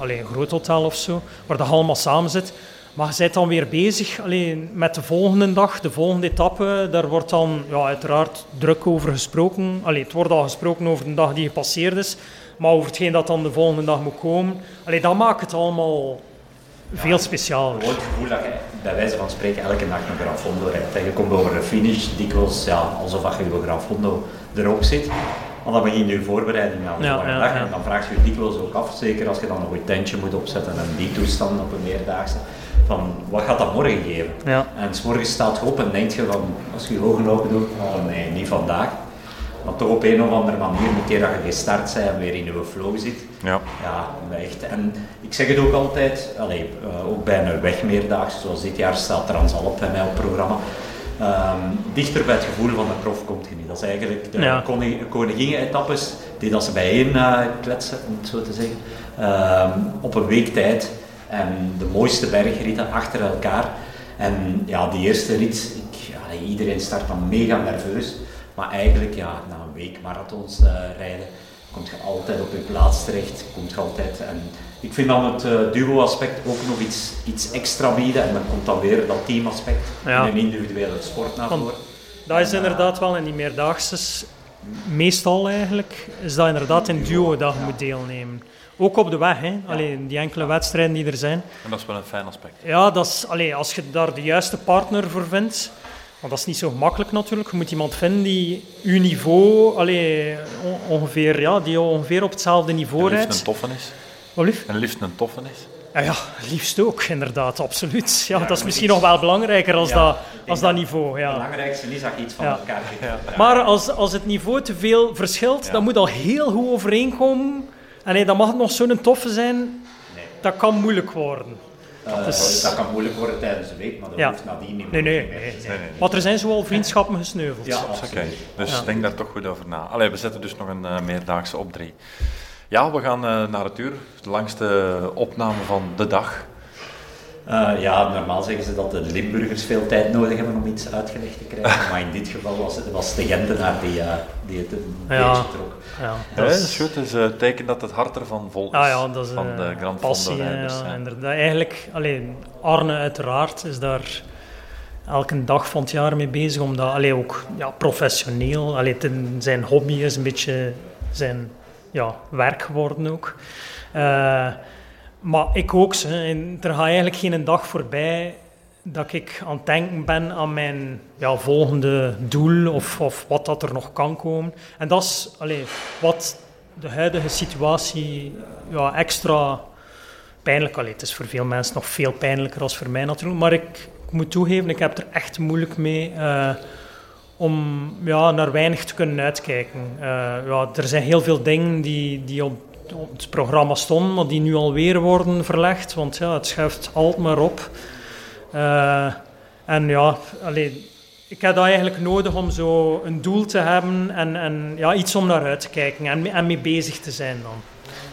allee, een groot hotel of zo, waar dat allemaal samen zit. Maar je bent dan weer bezig allee, met de volgende dag, de volgende etappe. Daar wordt dan ja, uiteraard druk over gesproken. Allee, het wordt al gesproken over de dag die gepasseerd is, maar over hetgeen dat dan de volgende dag moet komen. Allee, dat maakt het allemaal veel specialer. Gewoon het gevoel dat je bij wijze van spreken elke dag een Grand Fondo rijdt. Je komt over een finish dikwijls ja, alsof je je Grand Fondo er ook zit. Want dan begin je je voorbereiding aan de Ja, dag. En dan vraag je je dikwijls ook af, zeker als je dan nog een tentje moet opzetten en die toestand op een meerdaagse. Van, wat gaat dat morgen geven? Ja. En s morgens staat je op en denk je van, als je je ogen open doet, oh nee, niet vandaag. Maar toch op een of andere manier, een keer dat je gestart bent en weer in je flow zit, Ja. ja, echt. En ik zeg het ook altijd, allee, eh, ook bij een wegmeerdaagse, zoals dit jaar staat Transalp bij mij op het programma. Ehm, dichter bij het gevoel van de prof komt je niet. Dat is eigenlijk de Ja. koning, koningin-etappes die dat ze bijeen eh, kletsen, om het zo te zeggen, ehm, op een week tijd. En de mooiste bergritten achter elkaar. En ja, die eerste rit, ik, ja, iedereen start dan mega nerveus. Maar eigenlijk, ja, na een week marathons eh, rijden, kom je altijd op je plaats terecht. Komt je altijd. En ik vind dan het eh, duo-aspect ook nog iets, iets extra bieden. En dan komt dan weer dat teamaspect Ja. in een individuele sport naar voren. Dat is inderdaad wel in die meerdaagse, meestal eigenlijk, is dat inderdaad in duo dat je moet deelnemen. Ook op de weg, hè. Alleen die enkele wedstrijden die er zijn. En dat is wel een fijn aspect. Ja, dat is, allee, als je daar de juiste partner voor vindt, want dat is niet zo gemakkelijk natuurlijk. Je moet iemand vinden die uw niveau, allee, on- ongeveer, ja, die ongeveer op hetzelfde niveau rijdt. een toffen is. Wat lief? En liefst een toffen is. Ja, ja, liefst ook, inderdaad, absoluut. Ja, dat is misschien nog wel belangrijker als, Ja, dat, als dat dat- niveau. Het Ja. belangrijkste is dat je iets van Ja. elkaar vindt. Maar als, als het niveau te veel verschilt, dan moet al heel goed overeenkomen. En nee, dan mag het nog zo'n toffe zijn, Nee. dat kan moeilijk worden. Dus- Dat kan moeilijk worden tijdens de week, maar dat Ja. hoeft nadien niet Nee, meer nee, nee. Nee, nee. Want er zijn zoal vriendschappen gesneuveld. Ja, Oké, absoluut. dus Ja. denk daar toch goed over na. Allee, we zetten dus nog een eh, meerdaagse op drie. Ja, we gaan eh, naar het uur. De langste opname van de dag. Eh, ja, normaal zeggen ze dat de Limburgers veel tijd nodig hebben om iets uitgelegd te krijgen. (laughs) Maar in dit geval was het, was de Gentenaar die, eh, die het een Ja. beetje trok. Ja, Ja, dat dat is- goed. Het is een teken dat het hart ervan vol is. Ah ja, dat is van eh, de Grand passie. Rijders. ja, ja. inderdaad. Eigenlijk, alleen Arne uiteraard is daar elke dag van het jaar mee bezig, omdat allee, ook ja, professioneel, allee, het een- zijn hobby is een beetje zijn ja, werk geworden ook. Eh, maar ik ook. En er gaat eigenlijk geen dag voorbij dat ik aan het denken ben aan mijn ja, volgende doel of, of wat dat er nog kan komen. En dat is allee, wat de huidige situatie ja, extra pijnlijk. Allee, het is voor veel mensen nog veel pijnlijker als voor mij natuurlijk. Maar ik, ik moet toegeven, ik heb er echt moeilijk mee eh, om ja, naar weinig te kunnen uitkijken. Eh, ja, er zijn heel veel dingen die, die op, op het programma stonden, maar die nu alweer worden verlegd. Want ja, het schuift altijd maar op. Eh, en ja, allee, ik heb dat eigenlijk nodig om zo een doel te hebben en, en ja, iets om naar uit te kijken en, mee- en mee bezig te zijn dan.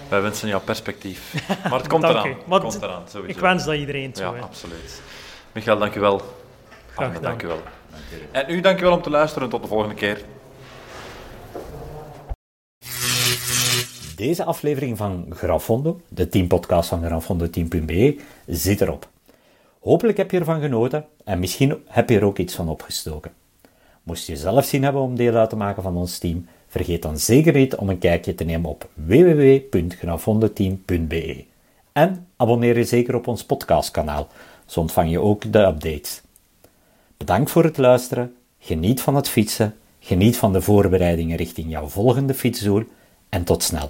Wij wensen jou perspectief. Maar het (laughs) komt eraan. Het komt eraan, sowieso. Ik wens dat iedereen zo Ja, absoluut. Michael, dank u wel. Arne, gedaan. dank u wel. En u dank u wel om te luisteren. Tot de volgende keer. Deze aflevering van Grafondo, de teampodcast van grafondo10.be, zit erop. Hopelijk heb je ervan genoten en misschien heb je er ook iets van opgestoken. Moest je zelf zin hebben om deel uit te maken van ons team, vergeet dan zeker niet om een kijkje te nemen op www.grafondoteam.be. En abonneer je zeker op ons podcastkanaal, zo ontvang je ook de updates. Bedankt voor het luisteren, geniet van het fietsen, geniet van de voorbereidingen richting jouw volgende fietsdoel en tot snel.